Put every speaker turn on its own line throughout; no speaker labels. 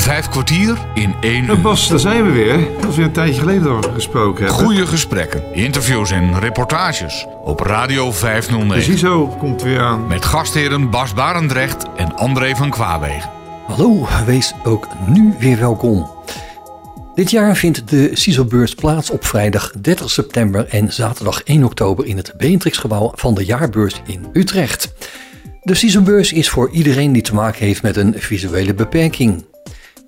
Vijf kwartier in één
Nou,
uur.
Bas, daar zijn we weer. Dat is weer een tijdje geleden dat we gesproken hebben.
Goede gesprekken, interviews en reportages op Radio
De
509.
CISO komt weer aan.
Met gastheren Bas Barendrecht en André van Kwaabegen.
Hallo, wees ook nu weer welkom. Dit jaar vindt de CISO-beurs plaats op vrijdag 30 september en zaterdag 1 oktober in het Beatrixgebouw van de jaarbeurs in Utrecht. De CISO-beurs is voor iedereen die te maken heeft met een visuele beperking.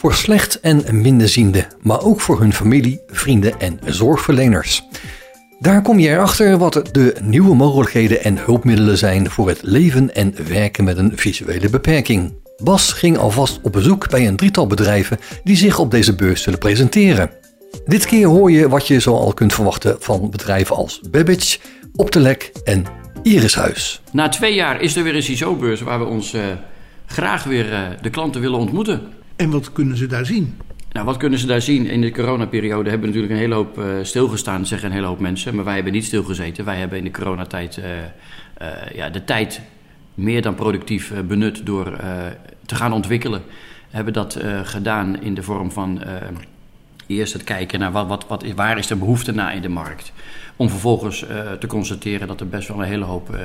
Voor slecht en minderzienden, maar ook voor hun familie, vrienden en zorgverleners. Daar kom je erachter wat de nieuwe mogelijkheden en hulpmiddelen zijn voor het leven en werken met een visuele beperking. Bas ging alvast op bezoek bij een drietal bedrijven die zich op deze beurs zullen presenteren. Dit keer hoor je wat je zo al kunt verwachten van bedrijven als Babbage, Optelec en Irishuis.
Na twee jaar is er weer een CISO-beurs waar we ons eh, graag weer eh, de klanten willen ontmoeten.
En wat kunnen ze daar zien?
Nou, wat kunnen ze daar zien? In de coronaperiode hebben natuurlijk een hele hoop eh, stilgestaan, zeggen een hele hoop mensen. Maar wij hebben niet stilgezeten. Wij hebben in de coronatijd eh, ja, de tijd meer dan productief benut door te gaan ontwikkelen. We hebben dat gedaan in de vorm van eerst het kijken naar wat, wat, wat, waar is de behoefte naar in de markt. Om vervolgens te constateren dat er best wel een hele hoop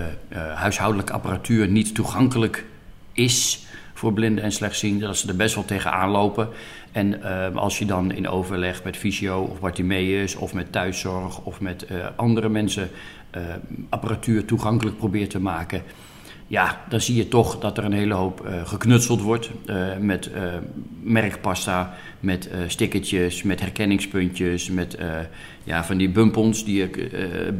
huishoudelijke apparatuur niet toegankelijk is voor blinden en slechtzienden. Dat ze er best wel tegenaan lopen. En eh, als je dan in overleg met fysio of Bartimeus of met thuiszorg of met eh, andere mensen eh, apparatuur toegankelijk probeert te maken. Ja, dan zie je toch dat er een hele hoop eh, geknutseld wordt eh, met eh, merkpasta, met stickertjes, met herkenningspuntjes, met ja, van die bumpons, die je,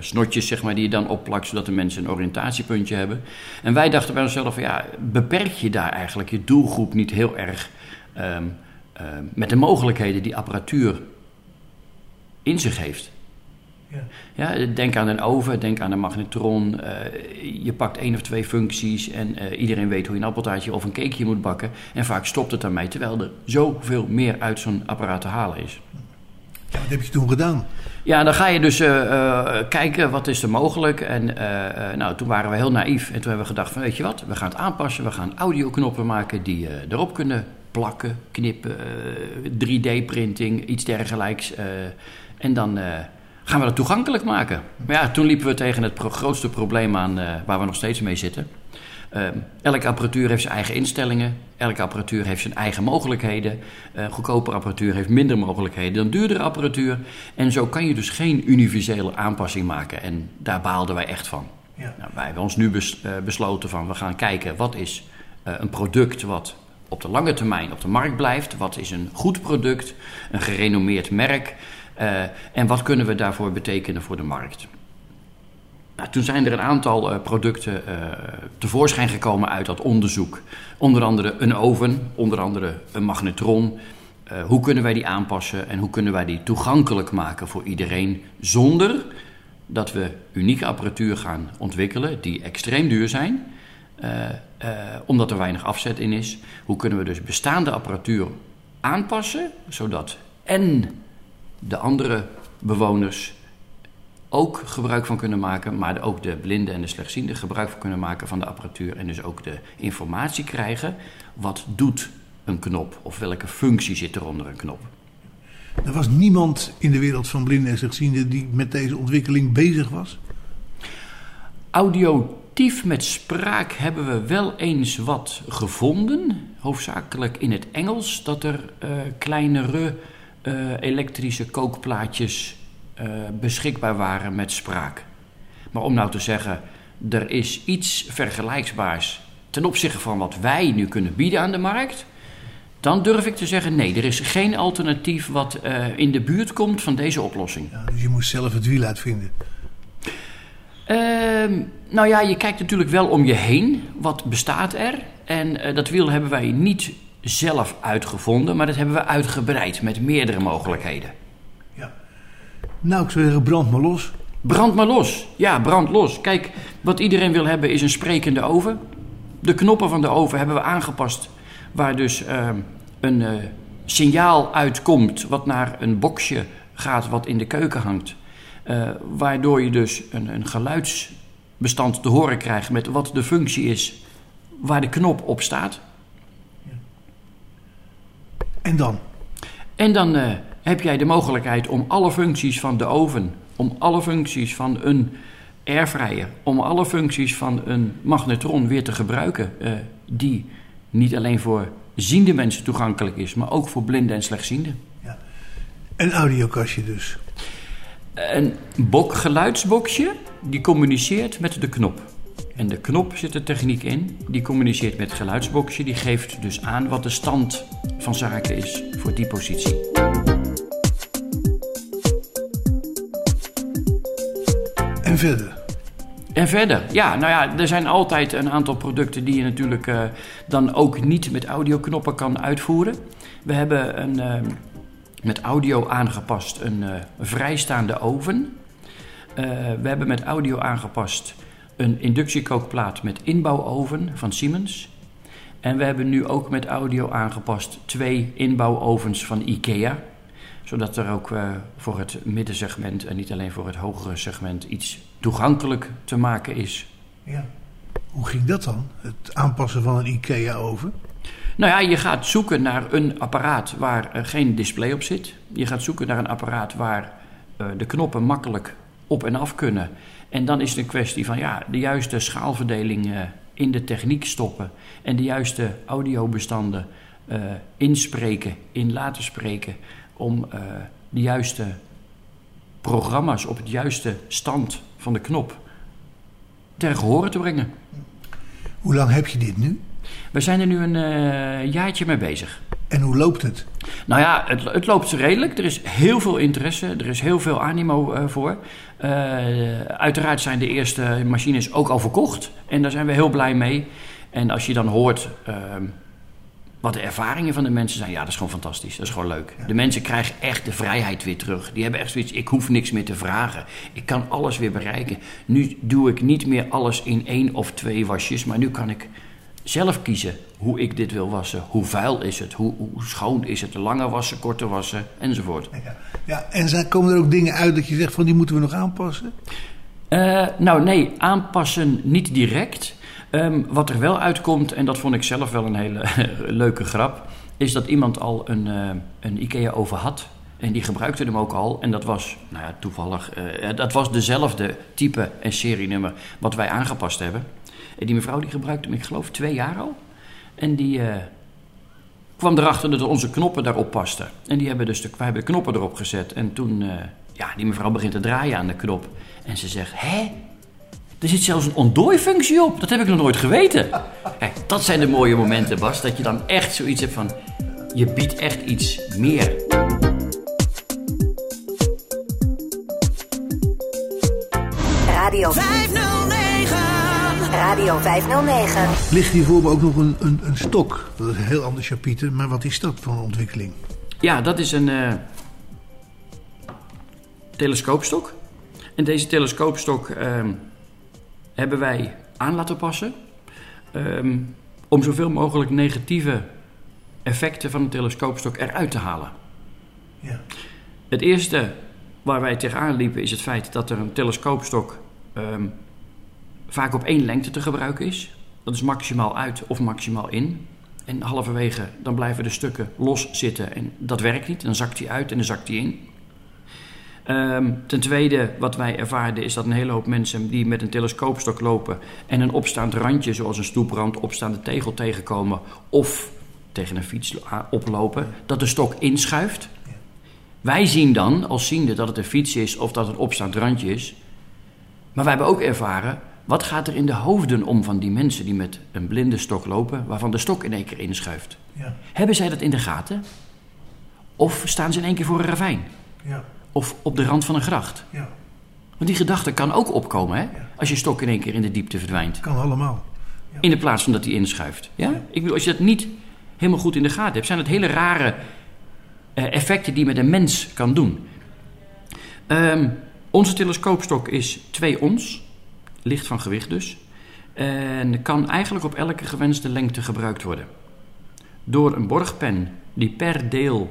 snotjes zeg maar, die je dan opplakt zodat de mensen een oriëntatiepuntje hebben. En wij dachten bij onszelf, van, ja, beperk je daar eigenlijk je doelgroep niet heel erg ehm, ehm, met de mogelijkheden die apparatuur in zich heeft. Ja, denk aan een oven, denk aan een magnetron. eh, je pakt één of twee functies en eh, iedereen weet hoe je een appeltaartje of een cakeje moet bakken. En vaak stopt het daarmee, terwijl er zoveel meer uit zo'n apparaat te halen is.
Ja, wat heb je toen gedaan?
Ja, dan ga je dus eh, kijken wat is er mogelijk. En nou, toen waren we heel naïef. En toen hebben we gedacht van, weet je wat, we gaan het aanpassen. We gaan audioknoppen maken die eh, erop kunnen plakken, knippen, eh, 3D-printing, iets dergelijks. en dan gaan we dat toegankelijk maken. Maar ja, toen liepen we tegen het pro- grootste probleem aan eh, waar we nog steeds mee zitten. Eh, elke apparatuur heeft zijn eigen instellingen. Elke apparatuur heeft zijn eigen mogelijkheden. Eh goedkope apparatuur heeft minder mogelijkheden dan duurdere apparatuur. En zo kan je dus geen universele aanpassing maken. En daar baalden wij echt van.
Ja.
Nou, wij hebben ons nu bes- besloten van we gaan kijken wat is een product wat op de lange termijn op de markt blijft. Wat is een goed product, een gerenommeerd merk. Eh, en wat kunnen we daarvoor betekenen voor de markt. Nou, toen zijn er een aantal eh, producten eh, tevoorschijn gekomen uit dat onderzoek. Onder andere een oven, onder andere een magnetron. Hoe kunnen wij die aanpassen en hoe kunnen wij die toegankelijk maken voor iedereen zonder dat we unieke apparatuur gaan ontwikkelen die extreem duur zijn, omdat er weinig afzet in is. Hoe kunnen we dus bestaande apparatuur aanpassen zodat en de andere bewoners ook gebruik van kunnen maken, maar ook de blinden en de slechtzienden gebruik van kunnen maken van de apparatuur en dus ook de informatie krijgen. Wat doet een knop of welke functie zit er onder een knop?
Er was niemand in de wereld van blinden en slechtzienden die met deze ontwikkeling bezig was.
Audiotief met spraak hebben we wel eens wat gevonden, hoofdzakelijk in het Engels, dat er eh, kleinere elektrische kookplaatjes eh, beschikbaar waren met spraak. Maar om nou te zeggen, er is iets vergelijkbaars ten opzichte van wat wij nu kunnen bieden aan de markt, dan durf ik te zeggen nee, er is geen alternatief wat eh, in de buurt komt van deze oplossing.
Ja, dus je moest zelf het wiel uitvinden.
Ehm, nou ja, je kijkt natuurlijk wel om je heen. Wat bestaat er? En eh, dat wiel hebben wij niet zelf uitgevonden, maar dat hebben we uitgebreid met meerdere mogelijkheden.
Ja. Nou, ik zou zeggen, brand maar los.
Brand maar los. Ja, brand los. Kijk, wat iedereen wil hebben is een sprekende oven. De knoppen van de oven hebben we aangepast, waar dus ehm, een eh, signaal uitkomt wat naar een boxje gaat wat in de keuken hangt. Eh, waardoor je dus een, een geluidsbestand te horen krijgt met wat de functie is waar de knop op staat.
En dan?
En dan uh, heb jij de mogelijkheid om alle functies van de oven, om alle functies van een airfryer, om alle functies van een magnetron weer te gebruiken. Uh, die niet alleen voor ziende mensen toegankelijk is, maar ook voor blinden en slechtzienden. Ja.
Een audiokastje dus.
Een bok, geluidsboxje die communiceert met de knop. En de knop zit de techniek in, die communiceert met het geluidsboxje, die geeft dus aan wat de stand van zaken is voor die positie.
En verder?
En verder, ja, nou ja, er zijn altijd een aantal producten die je natuurlijk uh, dan ook niet met audioknoppen kan uitvoeren. We hebben een, uh, met audio aangepast een uh, vrijstaande oven. we hebben met audio aangepast een inductiekookplaat met inbouwoven van Siemens. En we hebben nu ook met audio aangepast twee inbouwovens van IKEA. Zodat er ook uh, voor het middensegment en niet alleen voor het hogere segment iets toegankelijk te maken is.
Ja. Hoe ging dat dan, het aanpassen van een IKEA-oven?
Nou ja, je gaat zoeken naar een apparaat waar uh, geen display op zit. Je gaat zoeken naar een apparaat waar uh, de knoppen makkelijk op en af kunnen. En dan is het een kwestie van ja, de juiste schaalverdeling uh, in de techniek stoppen. En de juiste audiobestanden uh, inspreken, in laten spreken. Om uh, de juiste programma's op het juiste stand van de knop ter gehore te brengen.
Hoe lang heb je dit nu?
We zijn er nu een jaartje mee bezig.
En hoe loopt het?
Nou ja, het, het, loopt redelijk. Er is heel veel interesse, er is heel veel animo uh, voor. Uh, uiteraard zijn de eerste machines ook al verkocht. En daar zijn we heel blij mee. En als je dan hoort uh, wat de ervaringen van de mensen zijn, ja, dat is gewoon fantastisch. Dat is gewoon leuk. De mensen krijgen echt de vrijheid weer terug. Die hebben echt zoiets, ik hoef niks meer te vragen. Ik kan alles weer bereiken. Nu doe ik niet meer alles in één of twee wasjes, maar nu kan ik zelf kiezen hoe ik dit wil wassen. Hoe vuil is het? Hoe, hoe schoon is het? Langer wassen, korter wassen, enzovoort.
Ja, ja, en komen er ook dingen uit dat je zegt van die moeten we nog aanpassen?
Uh, nou nee, aanpassen niet direct. Um, wat er wel uitkomt, en dat vond ik zelf wel een hele leuke grap... is dat iemand al een, uh, een IKEA-oven had... En die gebruikte hem ook al. En dat was, nou ja, toevallig, uh, dat was dezelfde type en serienummer wat wij aangepast hebben. En die mevrouw die gebruikte hem, ik geloof, twee jaar al. En die uh, kwam erachter dat onze knoppen daarop pasten. En die hebben dus de, wij hebben de knoppen erop gezet. En toen, uh, ja, die mevrouw begint te draaien aan de knop. En ze zegt, hè? Er zit zelfs een ontdooifunctie op. Dat heb ik nog nooit geweten. Kijk, dat zijn de mooie momenten, Bas. Dat je dan echt zoiets hebt van... Je biedt echt iets meer.
Radio 509. Radio 509.
Ligt hier voor me ook nog een, een, een, stok. Dat is een heel ander chapiter. Maar wat is dat voor ontwikkeling?
Ja, dat is een uh, telescoopstok. En deze telescoopstok uh, hebben wij aan laten passen. Um, om zoveel mogelijk negatieve effecten van een telescoopstok eruit te halen. Ja. Het eerste waar wij tegenaan liepen is het feit dat er een telescoopstok um, vaak op één lengte te gebruiken is. Dat is maximaal uit of maximaal in. En halverwege dan blijven de stukken los zitten en dat werkt niet. Dan zakt hij uit en dan zakt hij in. Um, ten tweede, wat wij ervaarden, is dat een hele hoop mensen die met een telescoopstok lopen en een opstaand randje, zoals een stoeprand, opstaande tegel tegenkomen of tegen een fiets oplopen, dat de stok inschuift. Wij zien dan als ziende dat het een fiets is of dat het een opstaand randje is. Maar wij hebben ook ervaren wat gaat er in de hoofden om van die mensen die met een blinde stok lopen, waarvan de stok in één keer inschuift? Ja. Hebben zij dat in de gaten? Of staan ze in één keer voor een ravijn? Ja. Of op de rand van een gracht? Ja. Want die gedachte kan ook opkomen, hè? Als je stok in één keer in de diepte verdwijnt.
Kan allemaal.
In de plaats van dat hij inschuift. Ja? Ik bedoel, als je dat niet helemaal goed in de gaten hebt, zijn het hele rare uh, effecten die met een mens kan doen. Um, onze telescoopstok is 2 ons licht van gewicht dus. En kan eigenlijk op elke gewenste lengte gebruikt worden. Door een borgpen die per deel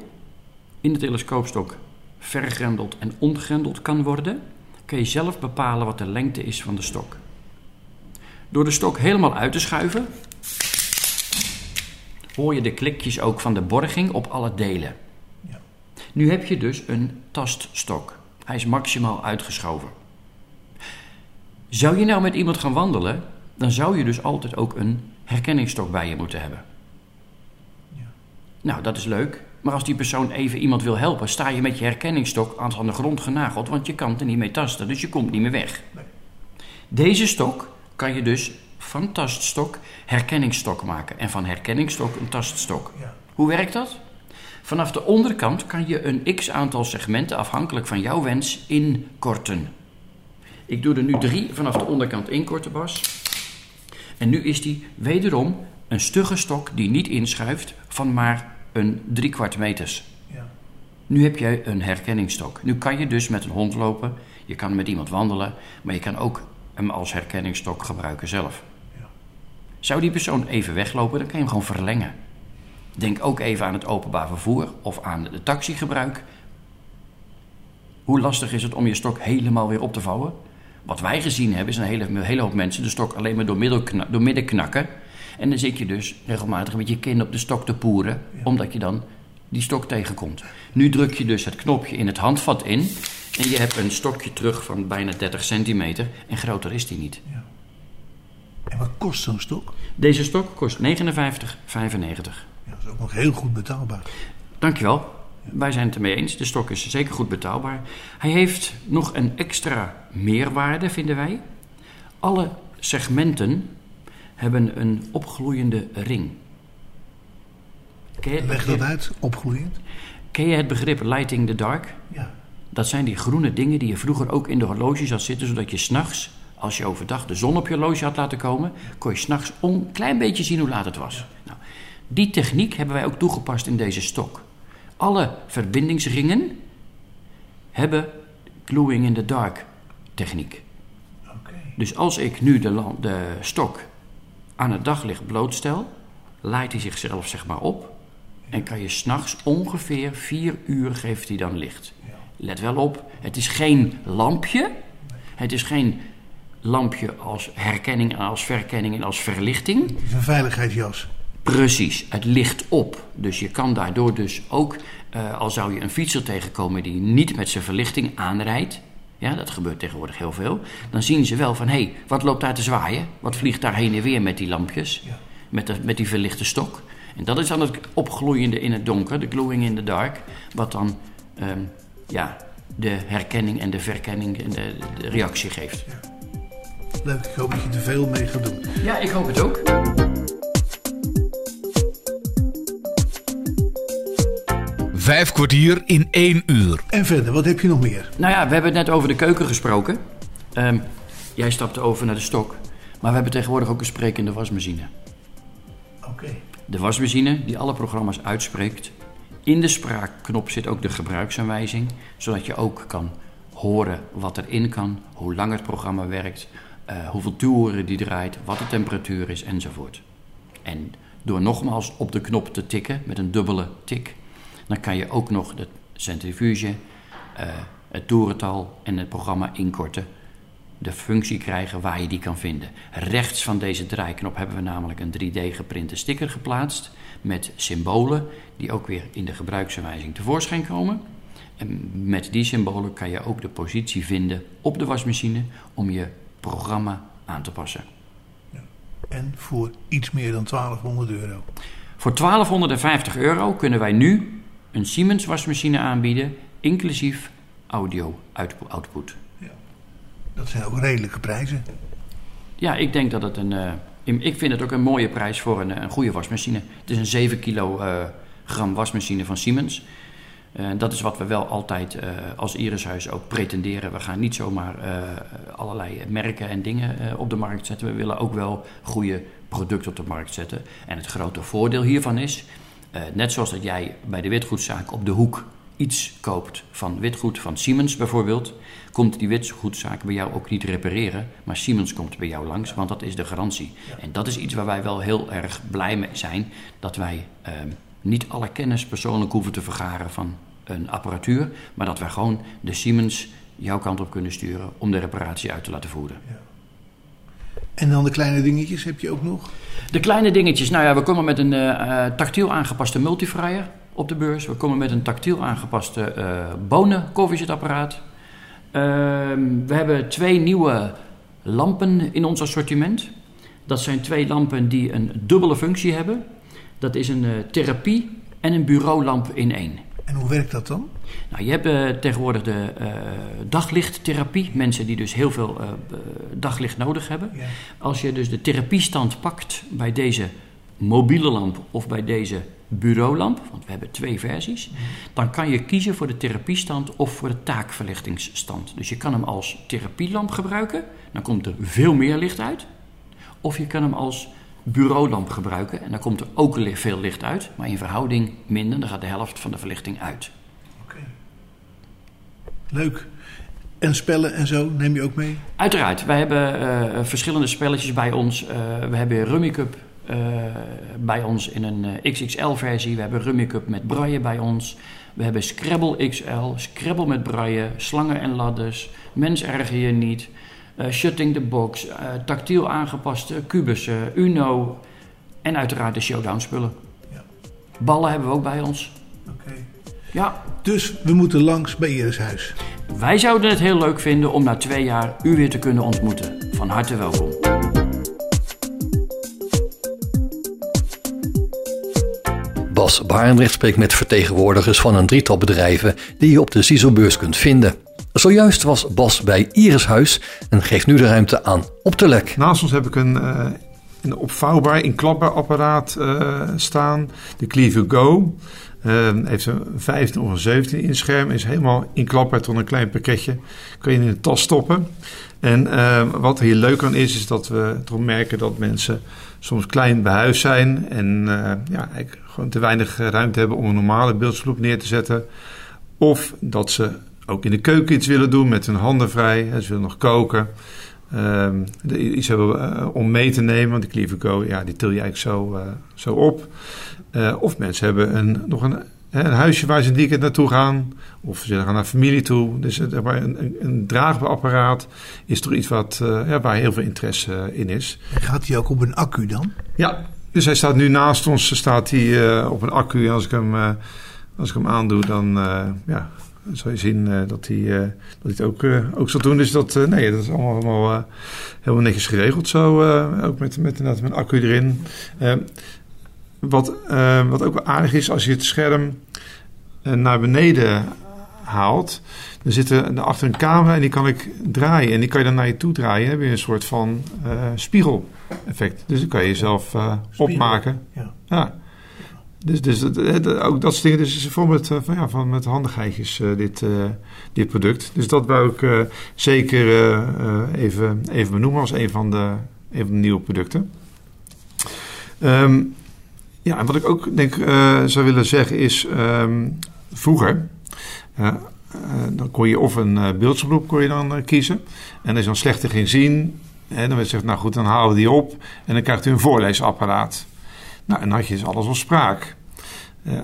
in de telescoopstok vergrendeld en ontgrendeld kan worden, kun je zelf bepalen wat de lengte is van de stok. Door de stok helemaal uit te schuiven, hoor je de klikjes ook van de borging op alle delen.
Ja.
Nu heb je dus een taststok. Hij is maximaal uitgeschoven. Zou je nou met iemand gaan wandelen, dan zou je dus altijd ook een herkenningsstok bij je moeten hebben. Nou, dat is leuk. Maar als die persoon even iemand wil helpen, sta je met je herkenningsstok aan de grond genageld, want je kan er niet mee tasten, dus je komt niet meer weg. Deze stok kan je dus van taststok herkenningsstok maken en van herkenningsstok een taststok.
Ja.
Hoe werkt dat? Vanaf de onderkant kan je een x aantal segmenten afhankelijk van jouw wens inkorten. Ik doe er nu drie vanaf de onderkant inkorten, Bas. En nu is die wederom een stugge stok die niet inschuift van maar een driekwart meters.
Ja.
Nu heb je een herkenningsstok. Nu kan je dus met een hond lopen, je kan met iemand wandelen, maar je kan ook hem als herkenningsstok gebruiken zelf.
Ja.
Zou die persoon even weglopen, dan kan je hem gewoon verlengen. Denk ook even aan het openbaar vervoer of aan de taxigebruik. Hoe lastig is het om je stok helemaal weer op te vouwen? Wat wij gezien hebben is een hele, een hele hoop mensen de stok alleen maar door, middel door midden knakken. En dan zit je dus regelmatig met je kin op de stok te poeren, omdat je dan die stok tegenkomt. Nu druk je dus het knopje in het handvat in en je hebt een stokje terug van bijna 30 centimeter en groter is die niet.
En wat kost zo'n stok?
Deze stok kost 59,95.
Ja, dat is ook nog heel goed betaalbaar.
Dankjewel. Wij zijn het ermee eens. De stok is zeker goed betaalbaar. Hij heeft nog een extra meerwaarde, vinden wij. Alle segmenten hebben een opgloeiende ring.
Leg dat
begrip,
uit, opgloeiend.
ken je het begrip lighting the dark?
Ja.
Dat zijn die groene dingen die je vroeger ook in de horloges had zitten, zodat je s'nachts, als je overdag de zon op je horloge had laten komen, kon je s'nachts een klein beetje zien hoe laat het was. Nou, die techniek hebben wij ook toegepast in deze stok. Alle verbindingsringen hebben gluing in the dark techniek. Dus als ik nu de, de stok aan het daglicht blootstel, laait hij zichzelf zeg maar op. En kan je s'nachts ongeveer vier uur geeft hij dan licht. Let wel op, het is geen lampje. Het is geen lampje als herkenning en als verkenning en als verlichting.
Het is een veiligheidsjas.
Precies, het licht op. Dus je kan daardoor dus ook, eh, al zou je een fietser tegenkomen die niet met zijn verlichting aanrijdt, ja, dat gebeurt tegenwoordig heel veel, dan zien ze wel van, hé, hey, wat loopt daar te zwaaien? Wat vliegt daar heen en weer met die lampjes? Met, de, met die verlichte stok? En dat is dan het opgloeiende in het donker, de glowing in the dark, wat dan ehm, ja, de herkenning en de verkenning en de, de reactie geeft.
Leuk, ik hoop dat je er veel mee gaat doen.
Ja, ik hoop het ook.
Vijf kwartier in één uur.
En verder, wat heb je nog meer?
Nou ja, we hebben het net over de keuken gesproken. Ehm, jij stapte over naar de stok. Maar we hebben tegenwoordig ook een sprekende wasmachine.
Oké.
De wasmachine die alle programma's uitspreekt. In de spraakknop zit ook de gebruiksaanwijzing, zodat je ook kan horen wat erin kan, hoe lang het programma werkt, eh, hoeveel toeren die draait, wat de temperatuur is enzovoort. En door nogmaals op de knop te tikken met een dubbele tik, dan kan je ook nog de centrifuge, eh, het toerental en het programma inkorten. De functie krijgen waar je die kan vinden. Rechts van deze draaiknop hebben we namelijk een 3D geprinte sticker geplaatst met symbolen die ook weer in de gebruiksaanwijzing tevoorschijn komen. En met die symbolen kan je ook de positie vinden op de wasmachine om je programma aan te passen.
En voor iets meer dan 1200 euro.
Voor 1250 euro kunnen wij nu een Siemens wasmachine aanbieden, inclusief audio outpo- output.
Dat zijn ook redelijke prijzen.
Ja, ik denk dat het een. eh, ik vind het ook een mooie prijs voor een, eh, een goede wasmachine. Het is een 7 kilogram wasmachine van Siemens. Eh, dat is wat we wel altijd eh, als Irishuis ook pretenderen. We gaan niet zomaar eh, allerlei merken en dingen eh, op de markt zetten. We willen ook wel goede producten op de markt zetten. En het grote voordeel hiervan is, eh, net zoals dat jij bij de witgoedzaak op de hoek iets koopt van witgoed van Siemens bijvoorbeeld, komt die witgoedzaak bij jou ook niet repareren, maar Siemens komt bij jou langs, want dat is de garantie. En dat is iets waar wij wel heel erg blij mee zijn, dat wij ehm, niet alle kennis persoonlijk hoeven te vergaren van een apparatuur, maar dat wij gewoon de Siemens jouw kant op kunnen sturen om de reparatie uit te laten voeren.
En dan de kleine dingetjes heb je ook nog?
De kleine dingetjes. Nou ja, we komen met een uh, tactiel aangepaste multifryer op de beurs. We komen met een tactiel aangepaste uh, bonen koffiezetapparaat. Ehm, we hebben twee nieuwe lampen in ons assortiment. Dat zijn twee lampen die een dubbele functie hebben. Dat is een uh, therapie en een bureaulamp in één.
En hoe werkt dat dan?
Nou, je hebt uh, tegenwoordig de uh, daglichttherapie. Mensen die dus heel veel daglicht nodig hebben. Ja. Als je dus de therapiestand pakt bij deze mobiele lamp of bij deze bureaulamp, want we hebben twee versies, dan kan je kiezen voor de therapiestand of voor de taakverlichtingsstand. Dus je kan hem als therapielamp gebruiken, dan komt er veel meer licht uit. Of je kan hem als bureaulamp gebruiken en dan komt er ook veel licht uit, maar in verhouding minder, dan gaat de helft van de verlichting uit.
Leuk. En spellen en zo neem je ook mee?
Uiteraard. Wij hebben uh, verschillende spelletjes bij ons. Uh, we hebben Rummy Cup uh, bij ons in een XXL-versie. We hebben Rummy Cup met braille bij ons. We hebben Scrabble XL, Scrabble met braille, slangen en ladders, mens erger je niet, shutting the box, tactiel aangepaste kubussen, Uno en uiteraard de showdown spullen. Ja. Ballen hebben we ook bij ons. Oké.
Ja. Dus we moeten langs bij Iris huis.
Wij zouden het heel leuk vinden om na twee jaar u weer te kunnen ontmoeten. Van harte welkom.
Bas Barendrecht spreekt met vertegenwoordigers van een drietal bedrijven die je op de CISO-beurs kunt vinden. Zojuist was Bas bij Iris Huis en geeft nu de ruimte aan op de lek.
Naast ons heb ik een, uh, een opvouwbaar, inklapbaar apparaat uh, staan, de Clearview Go. Uh, heeft een 15 of een 17 in scherm. Is helemaal inklapbaar tot een klein pakketje. Kun je in de tas stoppen. En uh, wat hier leuk aan is, is dat we toch merken dat mensen soms klein bij huis zijn. En uh, ja, eigenlijk gewoon te weinig ruimte hebben om een normale beeldsloep neer te zetten. Of dat ze ook in de keuken iets willen doen met hun handen vrij. Ze willen nog koken. Iets hebben om mee te nemen. Want die Cleaver ja, die til je eigenlijk zo, zo op. Uh, of mensen hebben een, nog een, een huisje waar ze een weekend naartoe gaan. Of ze gaan naar familie toe. Dus een, een, een draagbaar apparaat is toch iets wat, uh, ja, waar heel veel interesse in is.
En gaat hij ook op een accu dan?
Ja, dus hij staat nu naast ons staat hij, uh, op een accu. En als ik hem, als ik hem aandoe, dan ja, zal je zien dat, hij, dat hij het ook, ook zal doen. Dus dat, nee, dat is allemaal, allemaal helemaal netjes geregeld zo. ook met, met, met een accu erin. Wat, uh, wat ook wel aardig is, als je het scherm uh, naar beneden haalt, dan zit er achter een camera en die kan ik draaien. En die kan je dan naar je toe draaien. Dan heb je een soort van uh, spiegel-effect. Dus dan kan je jezelf opmaken. Ja. ja. Dus, dus dat, ook dat soort dingen. Dus vol met, van, ja, van, met handigheidjes dit, dit product. Dus dat wou ik zeker even, even benoemen als een van de, een van de nieuwe producten. Um, ja, en wat ik ook denk uh, zou willen zeggen is, um, vroeger, uh, uh, dan kon je of een uh, kon je dan kiezen. En als je dan slechter ging zien, hè, dan werd gezegd, nou goed, dan halen we die op en dan krijgt u een voorleesapparaat. Nou, en dan had je dus alles op spraak.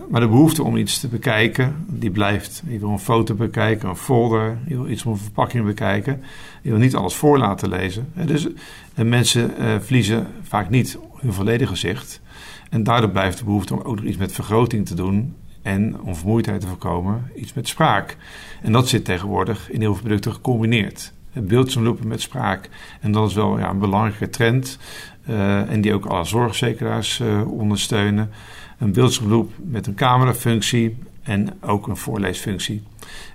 maar de behoefte om iets te bekijken, die blijft. Je wil een foto bekijken, een folder, je wil iets van een verpakking bekijken. Je wil niet alles voor laten lezen. Dus en mensen verliezen vaak niet hun volledige zicht. En daardoor blijft de behoefte om ook nog iets met vergroting te doen en om vermoeidheid te voorkomen, iets met spraak. En dat zit tegenwoordig in heel veel producten gecombineerd. Beeldsomloepen met spraak. En dat is wel ja, een belangrijke trend. Uh, en die ook alle zorgverzekeraars uh, ondersteunen. Een beeldsomloop met een camerafunctie en ook een voorleesfunctie.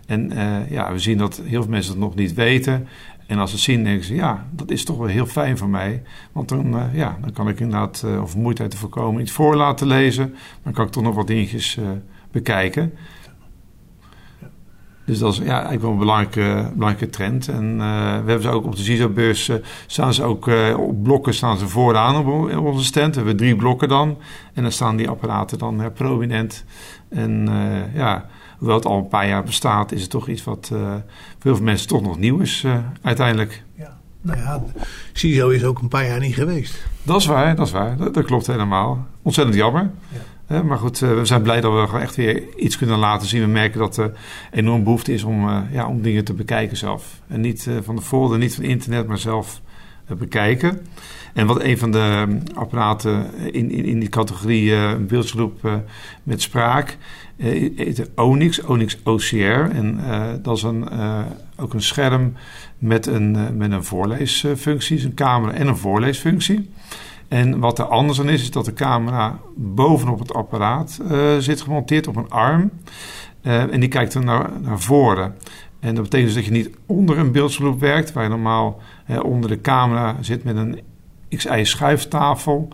En uh, ja, we zien dat heel veel mensen dat nog niet weten. En als ze zien, denken ze, ja, dat is toch wel heel fijn voor mij. Want dan, uh, ja, dan kan ik inderdaad, uh, of vermoeidheid te voorkomen, iets voor laten lezen. Dan kan ik toch nog wat dingetjes uh, bekijken. Dus dat is ja, eigenlijk wel een belangrijke, belangrijke trend. En we hebben ze ook op de CISO-beurs, staan ze ook op blokken staan ze vooraan op, op, onze stand. We hebben drie blokken dan. En dan staan die apparaten dan prominent. En ja, hoewel het al een paar jaar bestaat, is het toch iets wat uh, voor heel veel mensen toch nog nieuw is uh, uiteindelijk.
Ja, nou ja, CISO is ook een paar jaar niet geweest.
Dat is waar, dat is waar. Dat, dat klopt helemaal. Ontzettend jammer. Ja. Maar goed, we zijn blij dat we gewoon echt weer iets kunnen laten zien. We merken dat er enorm behoefte is om, ja, om dingen te bekijken zelf. En niet van de folder, niet van internet, maar zelf bekijken. En wat een van de apparaten in, in, in die categorie uh, beeldsgroep met spraak heet de Onyx, Onyx OCR. En dat is een, ook een scherm met een, met een voorleesfunctie, een camera en een voorleesfunctie. En wat er anders aan is, is dat de camera bovenop het apparaat zit gemonteerd op een arm. en die kijkt er naar, naar voren. En dat betekent dus dat je niet onder een beeldsgroep werkt, waar je normaal onder de camera zit met een XI schuiftafel,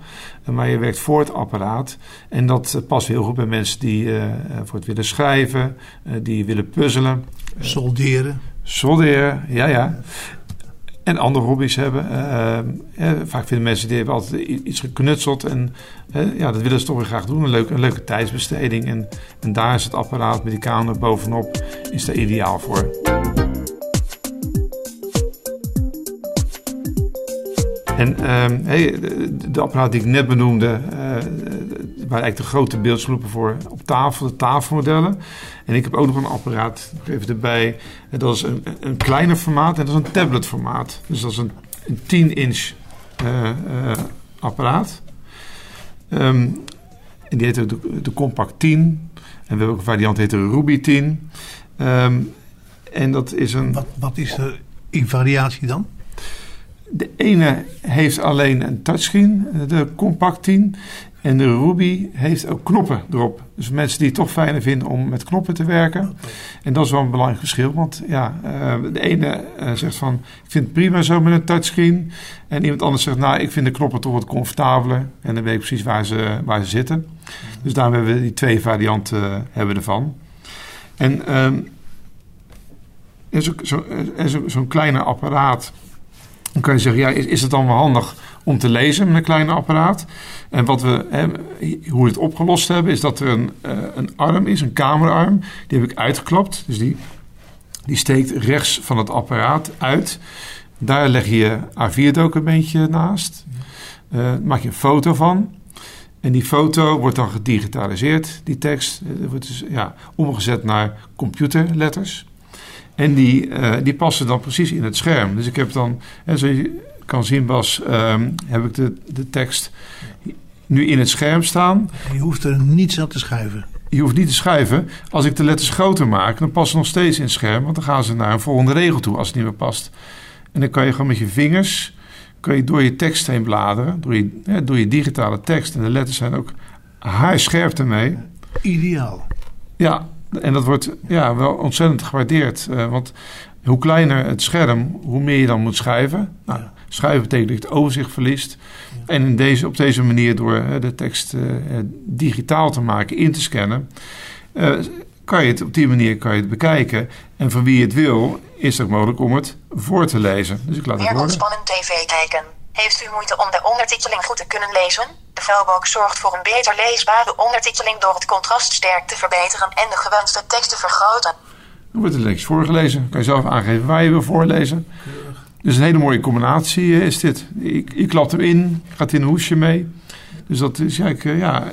maar je werkt voor het apparaat. En dat eh, past heel goed bij mensen die uh, voor het willen schrijven, uh, die willen puzzelen.
Solderen.
Solderen, ja, ja. En andere hobby's hebben. vaak vinden mensen die hebben altijd iets geknutseld. En ja, dat willen ze toch weer graag doen. Een leuke, een leuke tijdsbesteding. En, en daar is het apparaat met die camera bovenop is daar ideaal voor. En hey, de, de, apparaat die ik net benoemde, uh, waren eigenlijk de grote beeldsgroepen voor op tafel, de tafelmodellen. En ik heb ook nog een apparaat, even erbij, dat is een, een kleiner formaat en dat is een tabletformaat. Dus dat is een, een 10-inch uh, uh, apparaat. Um, en die heet de, de, Compact 10. En we hebben ook een variant die heet de Ruby 10. Um, en dat is een...
Wat, wat is er in variatie dan?
De ene heeft alleen een touchscreen, de Compact 10. En de Ruby heeft ook knoppen erop. Dus mensen die het toch fijner vinden om met knoppen te werken. En dat is wel een belangrijk verschil. Want ja, de ene zegt van, ik vind het prima zo met een touchscreen. En iemand anders zegt, nou, ik vind de knoppen toch wat comfortabeler. En dan weet ik precies waar ze, waar ze zitten. Dus daarom hebben we die twee varianten hebben ervan. En um, zo'n zo, zo, zo kleine apparaat dan kan je zeggen, ja, is, het dan wel handig om te lezen met een kleine apparaat? En wat we, hè, hoe we het opgelost hebben, is dat er een, uh, een arm is, een cameraarm. Die heb ik uitgeklapt. Dus die, die steekt rechts van het apparaat uit. Daar leg je A4-documentje naast. Uh, maak je een foto van. En die foto wordt dan gedigitaliseerd, die tekst. Uh, wordt dus ja, omgezet naar computerletters. En die, uh, die passen dan precies in het scherm. Dus ik heb dan, en zoals je kan zien Bas, um, heb ik de, de tekst nu in het scherm staan.
Je hoeft er niets aan te schuiven.
Je hoeft niet te schuiven. Als ik de letters groter maak, dan passen ze nog steeds in het scherm. Want dan gaan ze naar een volgende regel toe als het niet meer past. En dan kan je gewoon met je vingers kan je door je tekst heen bladeren. Door je, ja, door je digitale tekst. En de letters zijn ook haarscherp ermee.
Ideaal.
Ja, en dat wordt ja, wel ontzettend gewaardeerd. Uh, want hoe kleiner het scherm, hoe meer je dan moet schrijven. Nou, ja. Schrijven betekent dat je het overzicht verliest. Ja. En in deze, op deze manier, door uh, de tekst uh, digitaal te maken, in te scannen, kan je het op die manier kan je het bekijken. En voor wie het wil, is het mogelijk om het voor te lezen. Dus ik laat
Meer
het horen.
ontspannen tv kijken. Heeft u moeite om de ondertiteling goed te kunnen lezen? De vuilbak zorgt voor een beter leesbare ondertiteling door het contrast sterk te verbeteren en de gewenste tekst te vergroten.
Dan wordt het lekker voorgelezen. Kan je zelf aangeven waar je wil voorlezen. Dus een hele mooie combinatie is dit. Ik, ik klap hem in, gaat in een hoesje mee. Dus dat is eigenlijk ja,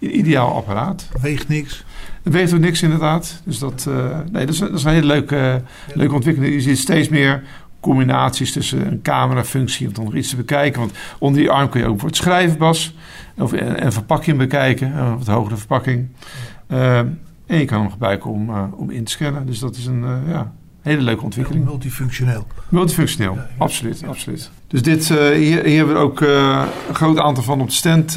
een ideaal apparaat.
Weegt niks.
Het weegt ook niks inderdaad. Dus dat, uh, nee, dat, is, dat is een hele leuke, uh, leuke ontwikkeling. Je ziet steeds meer combinaties tussen een camerafunctie om dan nog iets te bekijken. Want onder die arm kun je ook voor het schrijven, Bas. Of een verpakking bekijken, een wat hogere verpakking. Uh, en je kan hem gebruiken om, uh, om in te scannen. Dus dat is een uh, ja, hele leuke ontwikkeling.
Ja, multifunctioneel.
Multifunctioneel, ja. absoluut, absoluut. Dus dit, hier, hier, hebben we ook een groot aantal van op de stand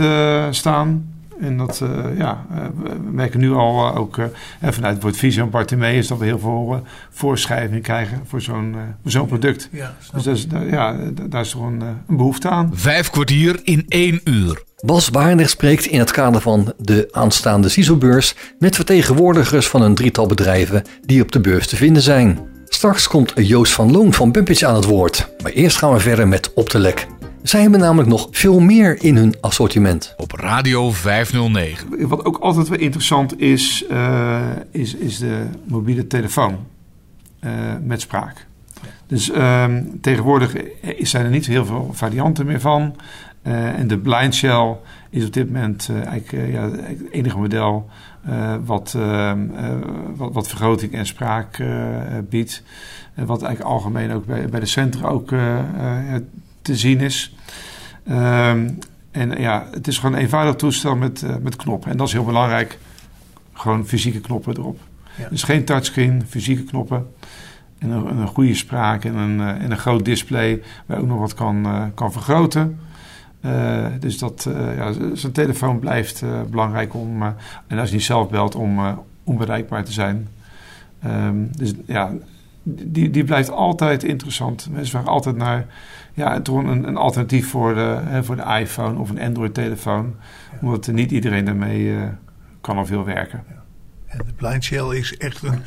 staan. En dat, uh, ja, uh, we merken nu al uh, ook vanuit het woord Vision Bartimeus dat we heel veel voorschrijving krijgen voor zo'n zo'n product.
Ja,
dus dat is, ja, daar is toch een, een, behoefte aan.
Vijf kwartier in één uur.
Bas Waarnig spreekt in het kader van de aanstaande CISO-beurs met vertegenwoordigers van een drietal bedrijven die op de beurs te vinden zijn. Straks komt Joost van Loon van Bumpage aan het woord. Maar eerst gaan we verder met Op de Lek. Zij hebben namelijk nog veel meer in hun assortiment.
Op Radio 509.
Wat ook altijd wel interessant is, uh, is, is de mobiele telefoon uh, met spraak. Dus uh, tegenwoordig zijn er niet heel veel varianten meer van. Uh, en de blind shell is op dit moment eigenlijk ja, het enige model wat, wat, wat, vergroting en spraak biedt. wat eigenlijk algemeen ook bij, bij de centra ook te zien is. Ehm, en ja, het is gewoon een eenvoudig toestel met, met knoppen. En dat is heel belangrijk. Gewoon fysieke knoppen erop.
Ja.
Dus geen touchscreen, fysieke knoppen. En een, een goede spraak en een, en een groot display waar ook nog wat kan, kan vergroten. Dus dat, ja, zijn telefoon blijft belangrijk om, en als hij niet zelf belt, om onbereikbaar te zijn. Um, dus ja, die, die blijft altijd interessant. Mensen vragen altijd naar ja, toch een, een alternatief voor de, hè, voor de iPhone of een Android-telefoon. Ja. Omdat niet iedereen daarmee kan of wil werken.
Ja. En de Blind Shell is echt een,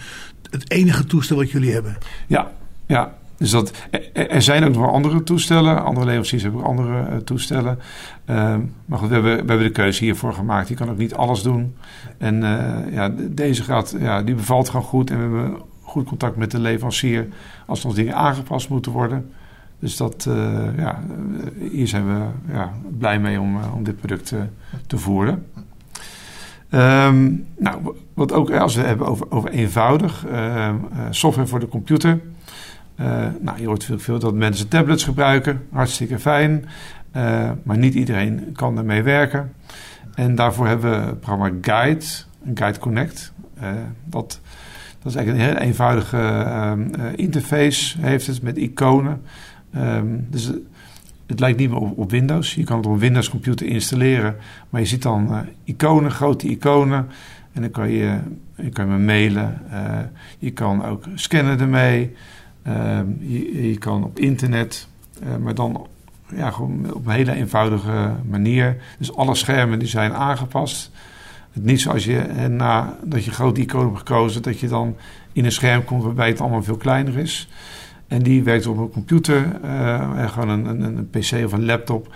het enige toestel wat jullie hebben.
Ja, ja. Dus dat, er zijn ook nog wel andere toestellen. Andere leveranciers hebben ook andere uh, toestellen. Uh, maar goed, we hebben, we hebben de keuze hiervoor gemaakt. Die kan ook niet alles doen. En uh, ja, deze gaat, ja, die bevalt gewoon goed. En we hebben goed contact met de leverancier als er nog dingen aangepast moeten worden. Dus dat, uh, ja, hier zijn we ja, blij mee om, om dit product te voeren. Um, nou, wat ook als we hebben over, over eenvoudig, software voor de computer. Nou, je hoort veel, veel dat mensen tablets gebruiken. Hartstikke fijn. Maar niet iedereen kan daarmee werken. En daarvoor hebben we het programma Guide, Guide Connect. Dat, dat is eigenlijk een heel eenvoudige interface. Heeft het met iconen. Um, dus het lijkt niet meer op, op, Windows. Je kan het op een Windows computer installeren. Maar je ziet dan iconen, grote iconen. En dan kan je, je kan me mailen. je kan ook scannen ermee. Uh, je, kan op internet, uh, maar dan ja, gewoon op een hele eenvoudige manier. Dus alle schermen die zijn aangepast. Het niet zoals je en na dat je grote icoon hebt gekozen, dat je dan in een scherm komt waarbij het allemaal veel kleiner is. En die werkt op een computer, uh, gewoon een, een, een, PC of een laptop,